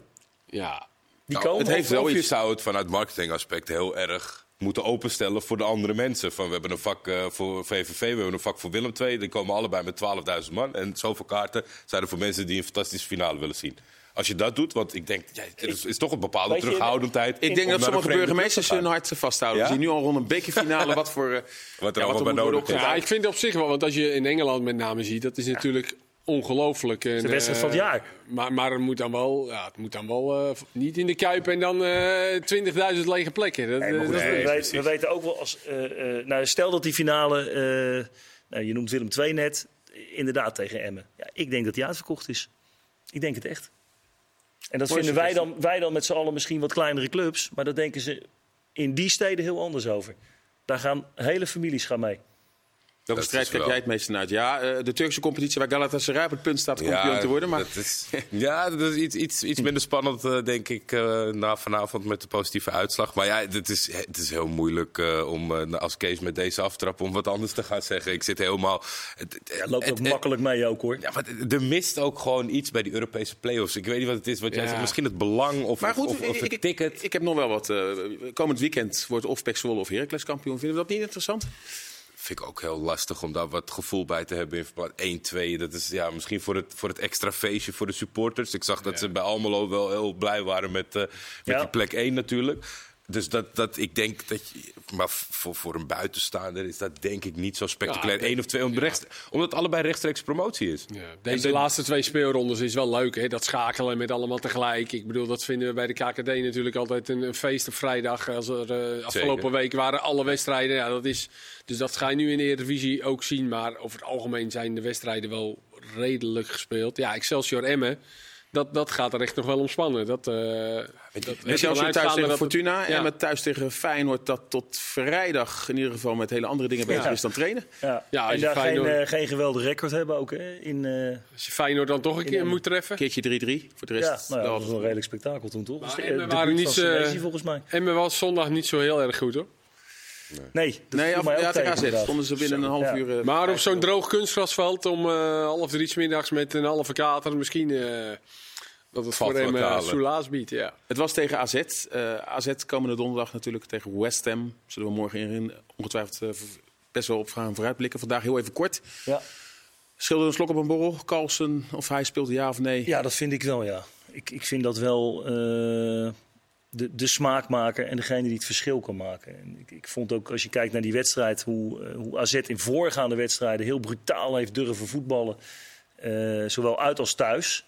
S2: Ja,
S3: Die
S4: Nou,
S3: komen.
S4: het heeft wel
S3: je-
S4: iets. zou het vanuit marketingaspect heel erg moeten openstellen voor de andere mensen. Van, we hebben een vak eh, voor VVV, we hebben een vak voor Willem II. Die komen allebei met 12.000 man. En zoveel kaarten zijn er voor mensen die een fantastische finale willen zien. Als je dat doet, want ik denk, ja, er is, is toch een bepaalde
S3: Weet je,
S4: terughoudendheid.
S1: Ik denk dat sommige burgemeesters hun hart vasthouden.
S4: Ja?
S1: Zien nu al rond een bekerfinale wat voor... eh,
S4: Wat er
S1: ja,
S4: allemaal bij nodig is.
S2: ja, ik vind het op zich wel, want als je in Engeland met name ziet, dat is natuurlijk ongelooflijk. En,
S3: de wedstrijd
S2: eh,
S3: van het jaar.
S2: Maar, maar het moet dan wel, ja, het moet dan wel eh, niet in de Kuip en dan eh 20.000 lege plekken. Dat,
S3: Nee, maar
S2: eh,
S3: goed,
S2: dat
S3: we, weten,
S4: precies.
S3: we weten ook wel als. eh, eh, nou, stel dat die finale. eh, nou, je noemt Willem II net. Inderdaad tegen Emmen. Ja, ik denk dat die uitverkocht is. Ik denk het echt. En dat
S1: Mooi
S3: vinden wij dan, wij dan met z'n allen misschien wat kleinere clubs. Maar daar denken ze in die steden heel anders over. Daar gaan hele families gaan mee.
S1: Welke strijd kijk
S4: wel-
S1: jij het meeste naar uit? Ja, eh, de Turkse competitie waar Galatasaray op het punt staat kampioen te worden. Maar
S4: dat is, ja, dat is iets, iets, iets minder spannend, eh, denk ik, eh, na vanavond met de positieve uitslag. Maar ja, het is, het is heel moeilijk eh, om eh, als Kees met deze aftrap om wat anders te gaan zeggen. Ik zit helemaal... Het,
S3: Ja, loopt ook
S4: het-
S3: makkelijk mee ook hoor.
S4: Ja, maar er mist ook gewoon iets bij die Europese play-offs. Ik weet niet wat het is, wat jij
S2: Ja.
S4: zegt. Misschien het belang of,
S1: Maar goed,
S4: of, of
S1: ik,
S4: het
S1: ik,
S4: ticket.
S1: ik heb nog wel wat. eh, komend weekend wordt of Pek Zwolle of Heracles kampioen. Vinden we dat niet interessant?
S4: Vind ik ook heel lastig om daar wat gevoel bij te hebben. In verband 1-2, dat is ja, misschien voor het, voor het extra feestje voor de supporters. Ik zag dat ze bij Almelo wel heel blij waren met, eh, met
S3: Ja.
S4: die plek 1 natuurlijk. Dus dat, dat, ik denk dat je... Maar voor, voor een buitenstaander is dat denk ik niet zo spectaculair.
S2: Ja,
S4: Eén of twee, om rechts, omdat het allebei rechtstreeks promotie is.
S2: Ja, deze
S4: de-
S2: laatste twee speelrondes is wel leuk, hè? dat schakelen met allemaal tegelijk. Ik bedoel, dat vinden we bij de KKD natuurlijk altijd een, een feest op vrijdag. Als er, eh, afgelopen
S4: Zeker.
S2: week waren alle wedstrijden. Ja, dat is, dus dat ga je nu in de Eredivisie ook zien. Maar over het algemeen zijn de wedstrijden wel redelijk gespeeld. Ja, Excelsior Emmen, dat, dat gaat er echt nog wel om spannen. Dat, eh dat,
S1: thuis tegen
S2: dat het-
S1: Fortuna
S2: ja.
S1: en met thuis tegen Feyenoord... dat tot vrijdag in ieder geval met hele andere dingen bezig
S3: Ja.
S1: is dan trainen.
S3: Ja.
S2: Ja, als
S3: en
S2: je
S3: daar geen,
S2: Feyenoord-
S3: eh, geen geweldig record hebben ook. Hè? In, eh,
S2: Als je Feyenoord dan toch een keer moet treffen.
S1: Keertje 3-3 voor de
S3: ja,
S1: rest.
S3: nou dat was wel een redelijk spektakel toen toch?
S2: Maar Emmen
S3: eh,
S2: waren niet,
S3: volgens mij.
S2: Emmen was zondag niet zo heel erg goed hoor.
S3: Nee, dat
S1: Nee, af, ja, tegen AZ stonden ze binnen
S3: Zo,
S1: een half
S3: ja.
S1: uur... eh,
S2: Maar op zo'n droog kunstgrasveld om eh, half drie 's middags met een halve kater misschien eh, dat het
S4: Valt
S2: voor hem uh, soelaas biedt. Ja.
S1: Het was tegen AZ. Eh, AZ komende donderdag natuurlijk tegen West Ham. Zullen we morgen in, ongetwijfeld best wel op gaan vooruitblikken. Vandaag heel even kort.
S3: Ja.
S1: Schilder een slok op een borrel. Carlsen, of hij speelt ja of nee.
S3: ja, dat vind ik wel, ja. Ik, ik vind dat wel eh, de, de smaakmaker en degene die het verschil kan maken. En ik, ik vond ook, als je kijkt naar die wedstrijd, hoe, eh, hoe AZ in voorgaande wedstrijden heel brutaal heeft durven voetballen. eh, zowel uit als thuis.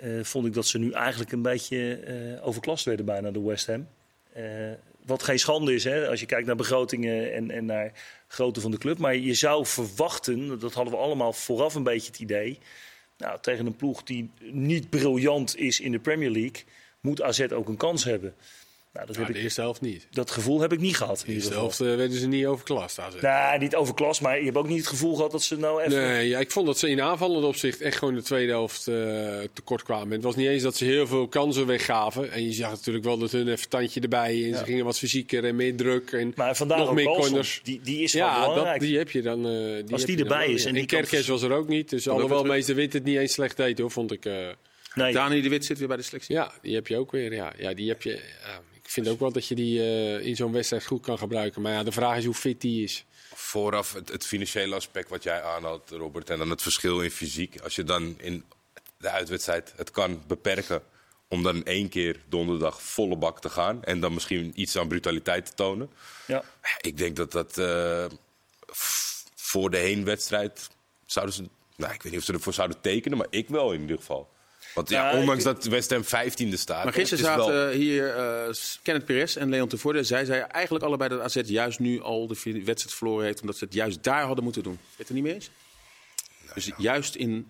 S3: eh, vond ik dat ze nu eigenlijk een beetje overklast werden bijna door West Ham. Wat geen schande is, hè, als je kijkt naar begrotingen en, en naar grootte van de club. Maar je zou verwachten, dat hadden we allemaal vooraf een beetje het idee. Nou, tegen een ploeg die niet briljant is in de Premier League, moet AZ ook een kans hebben. Nou, dat,
S2: de
S3: ik,
S2: eerste helft niet.
S3: dat gevoel heb ik niet gehad.
S2: De eerste helft eh, werden ze niet overklast. AZ.
S3: Nou, niet overklas, maar je hebt ook niet het gevoel gehad dat ze nou even...
S2: Nee, ja, ik vond dat ze in aanvallend opzicht echt gewoon de tweede helft eh, tekort kwamen. Het was niet eens dat ze heel veel kansen weggaven. En je zag natuurlijk wel dat hun even tandje erbij. En ze gingen wat fysieker en meer druk. En
S3: Maar vandaag
S2: nog
S3: ook
S2: meer corners.
S3: Die, die is wel
S2: Ja, dat,
S3: belangrijk.
S2: die heb je dan. eh, die
S3: Als die
S2: dan
S3: erbij
S2: wel,
S3: is en die
S2: En Kerkers was er ook niet. Dus alhoewel meester Wit het niet eens slecht deed hoor, vond ik.
S3: Nee.
S1: Dani de Wit zit weer bij de selectie.
S2: ja, die heb je ook weer. Ja, ja die heb je. Ja, ik vind ook wel dat je die eh, in zo'n wedstrijd goed kan gebruiken. Maar ja, de vraag is hoe fit die is.
S4: Vooraf het, het financiële aspect wat jij aanhaalt, Robert. En dan het verschil in fysiek. Als je dan in de uitwedstrijd het kan beperken. Om dan één keer donderdag volle bak te gaan. En dan misschien iets aan brutaliteit te tonen.
S3: Ja.
S4: Ik denk dat dat eh, voor de heenwedstrijd zouden ze. Nou, ik weet niet of ze ervoor zouden tekenen, maar ik wel in ieder geval. Want ja,
S3: Ja,
S4: ondanks
S3: ik-
S4: dat West Ham 15e staat.
S1: Maar gisteren
S4: wel-
S1: zaten hier eh, Kenneth Perez en Leon Tevoorde. Zij zeiden eigenlijk allebei dat AZ juist nu al de wedstrijd verloren heeft. Omdat ze het juist daar hadden moeten doen. Weet je het er niet mee eens? dus juist in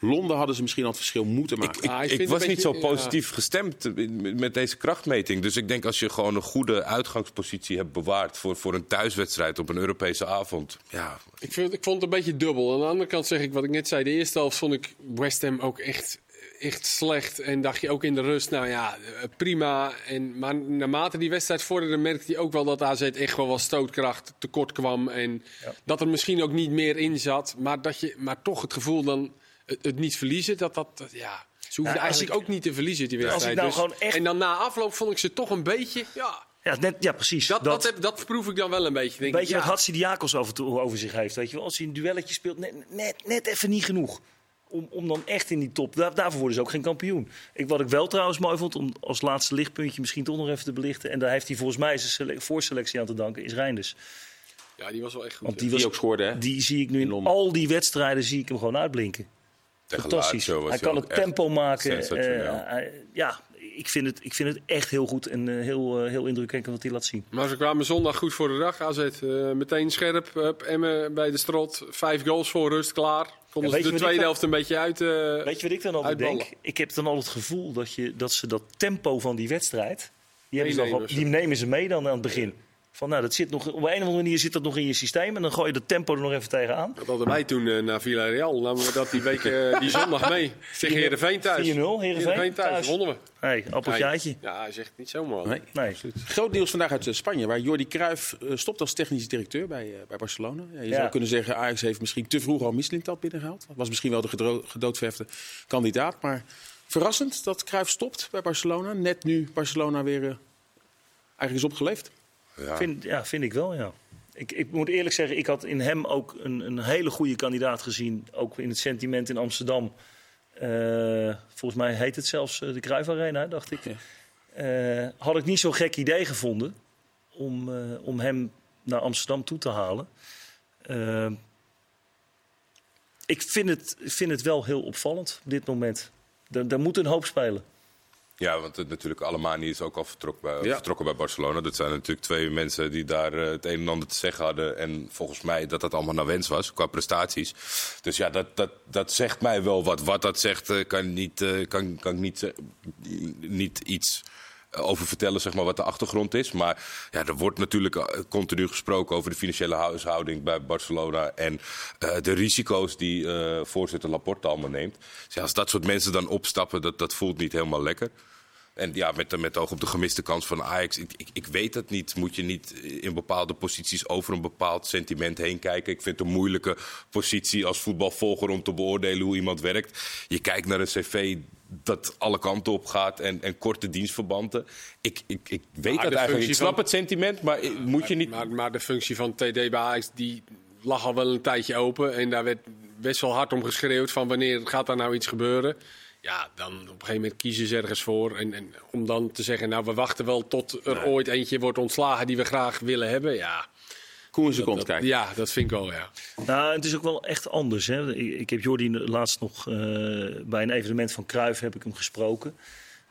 S1: Londen hadden ze misschien al het verschil moeten maken.
S4: Ik,
S2: Ah, ik
S4: was niet zo positief gestemd met- met deze krachtmeting. Dus ik denk als je gewoon een goede uitgangspositie hebt bewaard voor, voor een thuiswedstrijd op een Europese avond. Ja,
S2: Ik, vind, ik vond het een beetje dubbel. Aan de andere kant zeg ik wat ik net zei. De eerste helft vond ik West Ham ook echt, echt slecht. En dacht je ook in de rust, nou ja, eh, prima. En, maar naarmate die wedstrijd vorderde, merkte hij ook wel dat AZ echt wel wat stootkracht tekort kwam. En dat er misschien ook niet meer in zat. Maar, dat je, maar toch het gevoel dan het, het niet verliezen, dat dat, dat- ja... Ze hoefden eigenlijk
S3: ik-
S2: ook niet te verliezen, die
S3: ik
S2: wedstrijd.
S3: nou
S2: Dus-
S3: echt-
S2: En dan na afloop vond ik ze toch een beetje... Ja,
S3: Ja, net, ja precies.
S2: dat, dat, heb- dat proef ik dan wel een beetje. Denk
S3: Weet
S2: ik,
S3: je
S2: ja.
S3: wat Hatsidiakos over, toe- over zich heeft? Weet je wel? Als hij een duelletje speelt, net, net, net even niet genoeg. Om, om dan echt in die top. Daar, daarvoor worden ze ook geen kampioen. Ik, wat ik wel trouwens mooi vond, om als laatste lichtpuntje misschien toch nog even te belichten. En daar heeft hij volgens mij zijn sele- voorselectie aan te danken, is Reinders.
S2: Ja, die was wel echt goed.
S3: Want die,
S1: ook scoorde, hè?
S3: die zie ik nu
S1: In
S3: al die wedstrijden zie ik hem gewoon uitblinken. Fantastisch. Hij kan
S4: ook
S3: het tempo maken. Eh, hij- ja, ik vind, het, ik vind het echt heel goed en eh, heel, eh, heel indrukwekkend wat hij laat zien.
S2: Maar ze kwamen zondag goed voor de dag. AZ meteen scherp. Emmen bij de strot. Vijf goals voor rust, klaar. Konden
S3: Ja,
S2: ze de tweede helft een beetje uit. eh,
S3: Weet je wat ik dan altijd
S2: uitballen.
S3: denk? Ik heb dan al het gevoel dat, je, dat ze dat tempo van die wedstrijd... Die, hebben ze gewoon- die nemen ze mee dan aan het begin. Van, nou, dat zit nog, op een of andere manier zit dat nog in je systeem. En dan gooi je dat tempo er nog even tegenaan.
S2: Dat hadden wij toen eh, naar Villarreal. Namen we dat die week, eh, die zondag mee. Tegen Heerenveen thuis.
S3: 4-0, Heerenveen
S2: thuis.
S3: thuis.
S2: Wonnen we.
S3: Hey, appeltje.
S2: Ja, hij zegt niet zomaar.
S1: Nee.
S3: Nee.
S1: Groot nieuws vandaag uit eh, Spanje, waar Jordi Cruijff stopt als technisch directeur bij, bij Barcelona. Ja, je
S3: Ja.
S1: zou kunnen zeggen, Ajax heeft misschien te vroeg al Mislintat binnengehaald. Was misschien wel de gedro- gedoodverfde kandidaat. Maar verrassend dat Cruijff stopt bij Barcelona. Net nu Barcelona weer eigenlijk is opgeleefd.
S4: Ja.
S3: Vind, ja, vind ik wel, ja. Ik, ik moet eerlijk zeggen, ik had in hem ook een, een hele goede kandidaat gezien. Ook in het sentiment in Amsterdam. Eh, volgens mij heet het zelfs eh, de Cruijff Arena, dacht ik.
S1: Ja.
S3: Eh, had ik niet zo'n gek idee gevonden om, om hem naar Amsterdam toe te halen. Ik vind het, vind het wel heel opvallend op dit moment. Daar, daar moet een hoop spelen.
S4: Ja, want het, natuurlijk Alemani is ook al vertrokken bij,
S1: Ja.
S4: vertrokken bij Barcelona. Dat zijn natuurlijk twee mensen die daar eh, het een en ander te zeggen hadden. En volgens mij dat dat allemaal naar wens was qua prestaties. Dus ja, dat, dat, dat zegt mij wel wat. Wat dat zegt, eh, kan, niet, eh, kan, kan ik niet, niet iets over vertellen, zeg maar, wat de achtergrond is. Maar ja, er wordt natuurlijk eh, continu gesproken over de financiële huishouding bij Barcelona. En eh, de risico's die eh, voorzitter Laporte allemaal neemt. Dus als dat soort mensen dan opstappen, dat, dat voelt niet helemaal lekker. En ja, met, met oog op de gemiste kans van Ajax. Ik, ik, ik weet het niet. Moet je niet in bepaalde posities over een bepaald sentiment heen kijken? Ik vind het een moeilijke positie als voetbalvolger om te beoordelen hoe iemand werkt. Je kijkt naar een cv dat alle kanten op gaat en, en korte dienstverbanden. Ik, ik, ik weet dat eigenlijk. Ik snap
S2: van-
S4: het sentiment, maar moet je niet...
S2: Maar, maar de functie van TD bij die lag al wel een tijdje open. En daar werd best wel hard om geschreeuwd van wanneer gaat daar nou iets gebeuren. Ja, dan op een gegeven moment kiezen ze ergens voor. En, en om dan te zeggen, nou we wachten wel tot er ooit eentje wordt ontslagen die we graag willen hebben. Ja,
S1: Koen in zijn kont
S2: dat-
S1: kijken.
S2: ja dat vind ik wel, ja.
S3: Nou, het is ook wel echt anders. Hè. Ik, ik heb Jordi laatst nog eh, bij een evenement van Cruijff heb ik hem gesproken.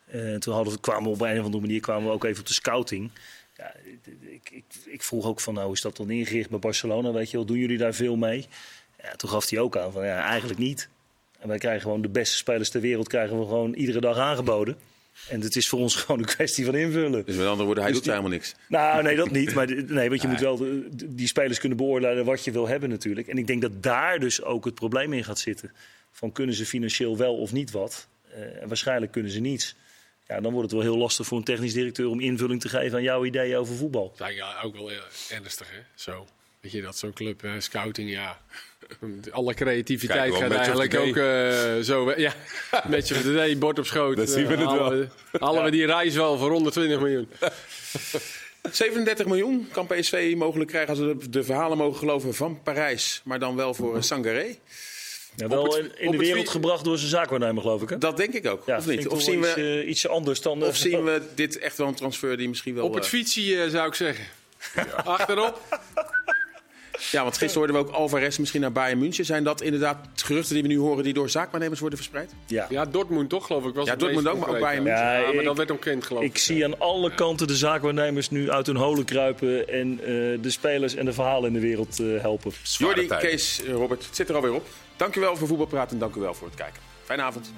S3: Eh, toen hadden we, kwamen we op een of andere manier kwamen we ook even op de scouting. Ja, ik, ik, ik vroeg ook van, nou is dat dan ingericht bij Barcelona? Weet je wel, doen jullie daar veel mee? Ja, toen gaf hij ook aan van, ja, eigenlijk niet. En wij krijgen gewoon de beste spelers ter wereld krijgen we gewoon iedere dag aangeboden. En het is voor ons gewoon een kwestie van invullen.
S1: Dus met andere woorden, hij
S3: Dus
S1: doet
S3: die-
S1: helemaal niks.
S3: Nou, nee, dat niet. Maar nee, want je moet wel de- die spelers kunnen beoordelen wat je wil hebben natuurlijk. En ik denk dat daar dus ook het probleem in gaat zitten. Van kunnen ze financieel wel of niet wat? Eh, en waarschijnlijk kunnen ze niets. Ja, dan wordt het wel heel lastig voor een technisch directeur om invulling te geven aan jouw ideeën over voetbal.
S2: Eigenlijk ook wel heel ernstig, hè? Zo. Weet je, dat zo'n club, hè, scouting, ja. Alle creativiteit gaat eigenlijk ook eh, zo. Ja, the day, bord op schoot.
S4: Dat zien we
S2: Eh,
S4: het wel.
S2: halen we- Halen we die reis wel voor 120 miljoen.
S1: 37 miljoen kan PSV mogelijk krijgen als we de, verhalen mogen geloven van Parijs. Maar dan wel voor eh, Sangaré.
S3: Ja, wel
S1: het-
S3: in, de
S1: het
S3: wereld gebracht door zijn zaakwaarnemer, geloof ik. Hè?
S1: Dat denk ik ook.
S3: Ja,
S1: of niet? Of zien, we,
S3: iets, eh, ietsje anders dan... eh,
S1: of zien we dit echt wel een transfer die misschien wel...
S2: Op het
S1: eh,
S2: fietsje, eh, zou ik zeggen. Achterop.
S1: Ja, want gisteren hoorden we ook Alvarez misschien naar Bayern München. Zijn dat inderdaad geruchten die we nu horen die door zaakwaarnemers worden verspreid?
S3: Ja.
S2: Ja, Dortmund toch, geloof ik. Was
S1: Ja, Dortmund ook, maar ook. Bayern
S3: München.
S2: Ja,
S3: Ja,
S2: maar
S3: ik-
S2: dat werd ontkend, geloof ik.
S3: Ik zie aan alle kanten de zaakwaarnemers nu uit hun holen kruipen en eh, de spelers en de verhalen in de wereld eh, helpen.
S4: Zware
S1: Jordi,
S4: tijden.
S1: Kees, eh, Robert, het zit er alweer op. Dank u wel voor voetbalpraten en dank u wel voor het kijken. Fijne avond.